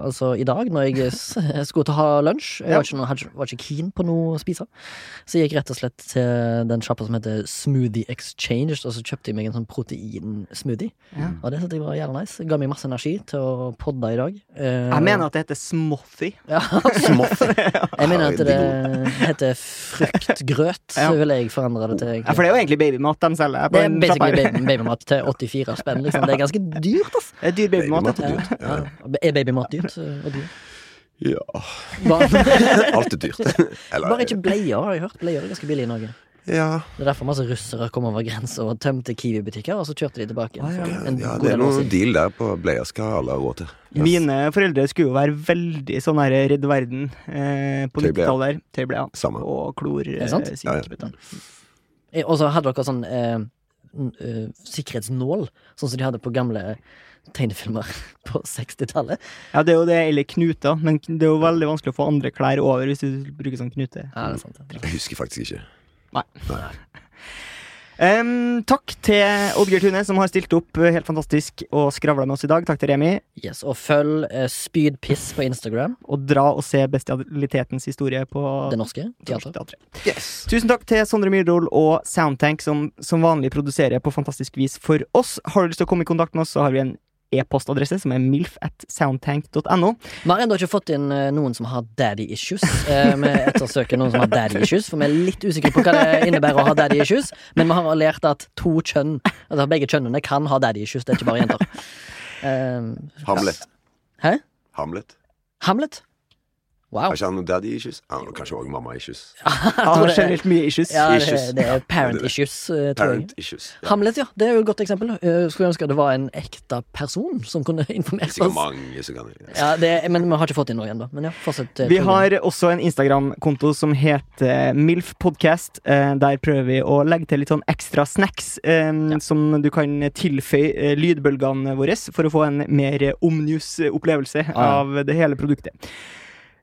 Altså i dag, når jeg skulle ha lunsj. Jeg var ikke, noe, var ikke keen på noe å spise. Så jeg gikk rett og slett til den sjappa som heter Smoothie Exchange, og så kjøpte jeg meg en sånn proteinsmoothie. Ja. Og det syntes jeg var jævlig nice. Ga meg masse energi til å podde i dag. Eh, Jeg mener at det heter smoothie. ja, Smått. Jeg mener at det heter fruktgrøt, Ja. så vil jeg forandre det til. Egentlig. Det er jo egentlig babymat de selger. Det er basically baby, babymat til 84 spenn. Liksom. Det er ganske dyrt, ass. Det er dyr babymat. Babymat er dyrt. Ja, ja. Er babymat dyrt? Og dyrt? Ja, Bare, alt er dyrt. Eller bare ikke bleier, har jeg hørt. Bleier er ganske billig i Norge. Ja, Det er derfor masse russere kom over grensa og tømte Kiwi-butikker, og så kjørte de tilbake. Ah, ja. ja det er del år noe siden. deal der på bleier skal alle ha råd til. Mine foreldre skulle jo være veldig sånn her Redd Verden eh, på 90-tallet. Tøybleier. Og klor. eh, Ja, ja. Eh, Og så hadde dere sånn eh, eh, sikkerhetsnål, sånn som de hadde på gamle tegnefilmer på 60-tallet. Ja, det er jo det, eller knuter. Men det er jo veldig vanskelig å få andre klær over hvis du bruker sånn knute. Ja, det er sant. Jeg husker faktisk ikke. Em, takk til Oddgeir Tune, som har stilt opp eh, helt fantastisk og skravla med oss i dag. Takk til Remi. Yes, og følg uh, Spydpiss på Instagram. Og dra og se Bestialitetens historie på Det norske teatret. Yes. Tusen takk til Sondre Myrdal og Soundtank, som som vanlig produserer på fantastisk vis for oss. Har du lyst til å komme i kontakt med oss, så har vi en e-postadresse som er milf at soundtank.no. Vi har ennå ikke fått inn eh, noen som har daddy issues. Eh, vi ettersøker noen som har daddy issues, for vi er litt usikre på hva det innebærer å ha daddy issues. Men vi har lært at to kjønn, altså begge kjønnene, kan ha daddy issues. Det er ikke bare jenter. Eh, Hamlet. Hæ? Hamlet. Hamlet? Wow. Har ikke han noen daddy issues? Han har kanskje òg mamma issues. Han har generelt mye issues. Ja, det, Issues. det er parent Det issues, tror parent jeg. Issues. Ja. Hamlet, ja. Det er jo et godt eksempel. Eh, Skulle ønske det var en ekte person som kunne informert oss. mange som kan Ja, det, men vi har ikke fått inn noe ennå. Men ja, fortsett. eh, Vi har også en Instagram-konto som heter MILF Podcast. Eh, Der prøver vi å legge til litt sånn ekstra snacks um, Ja. som du kan tilføye eh, lydbølgene våre for å få en mer omnius opplevelse Ah, ja. av det hele produktet.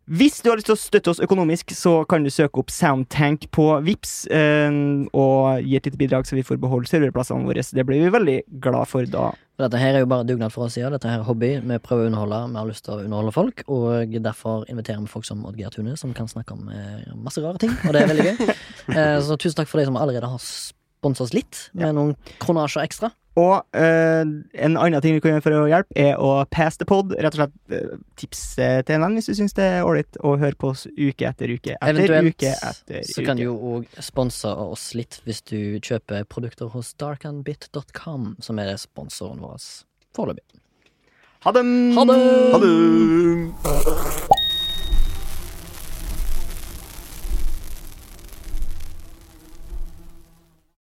Hvis du har lyst til å støtte oss økonomisk, så kan du søke opp Soundtank på Vips eh, og gi et lite bidrag, så vi får beholde serverplassene våre. Det blir vi veldig glad for da. Dette her er jo bare dugnad for oss, ja. Dette her er hobby. Vi prøver å underholde. Vi har lyst til å underholde folk, og derfor inviterer vi folk som Oddgeir Tune, som kan snakke om eh, masse rare ting, og det er veldig gøy. Eh, så tusen takk for de som allerede har sponsa oss litt, med noen kronasjer ekstra. Og eh, en annen ting vi kan gjøre for å hjelpe, er å pass the pod. Rett og slett tips tipse til en venn hvis du syns det er ålreit å høre på oss uke etter uke etter Eventuelt uke etter så kan du jo òg sponse oss litt hvis du kjøper produkter hos darkandbit.com, som er sponsoren vår foreløpig. Ha det! Ha det!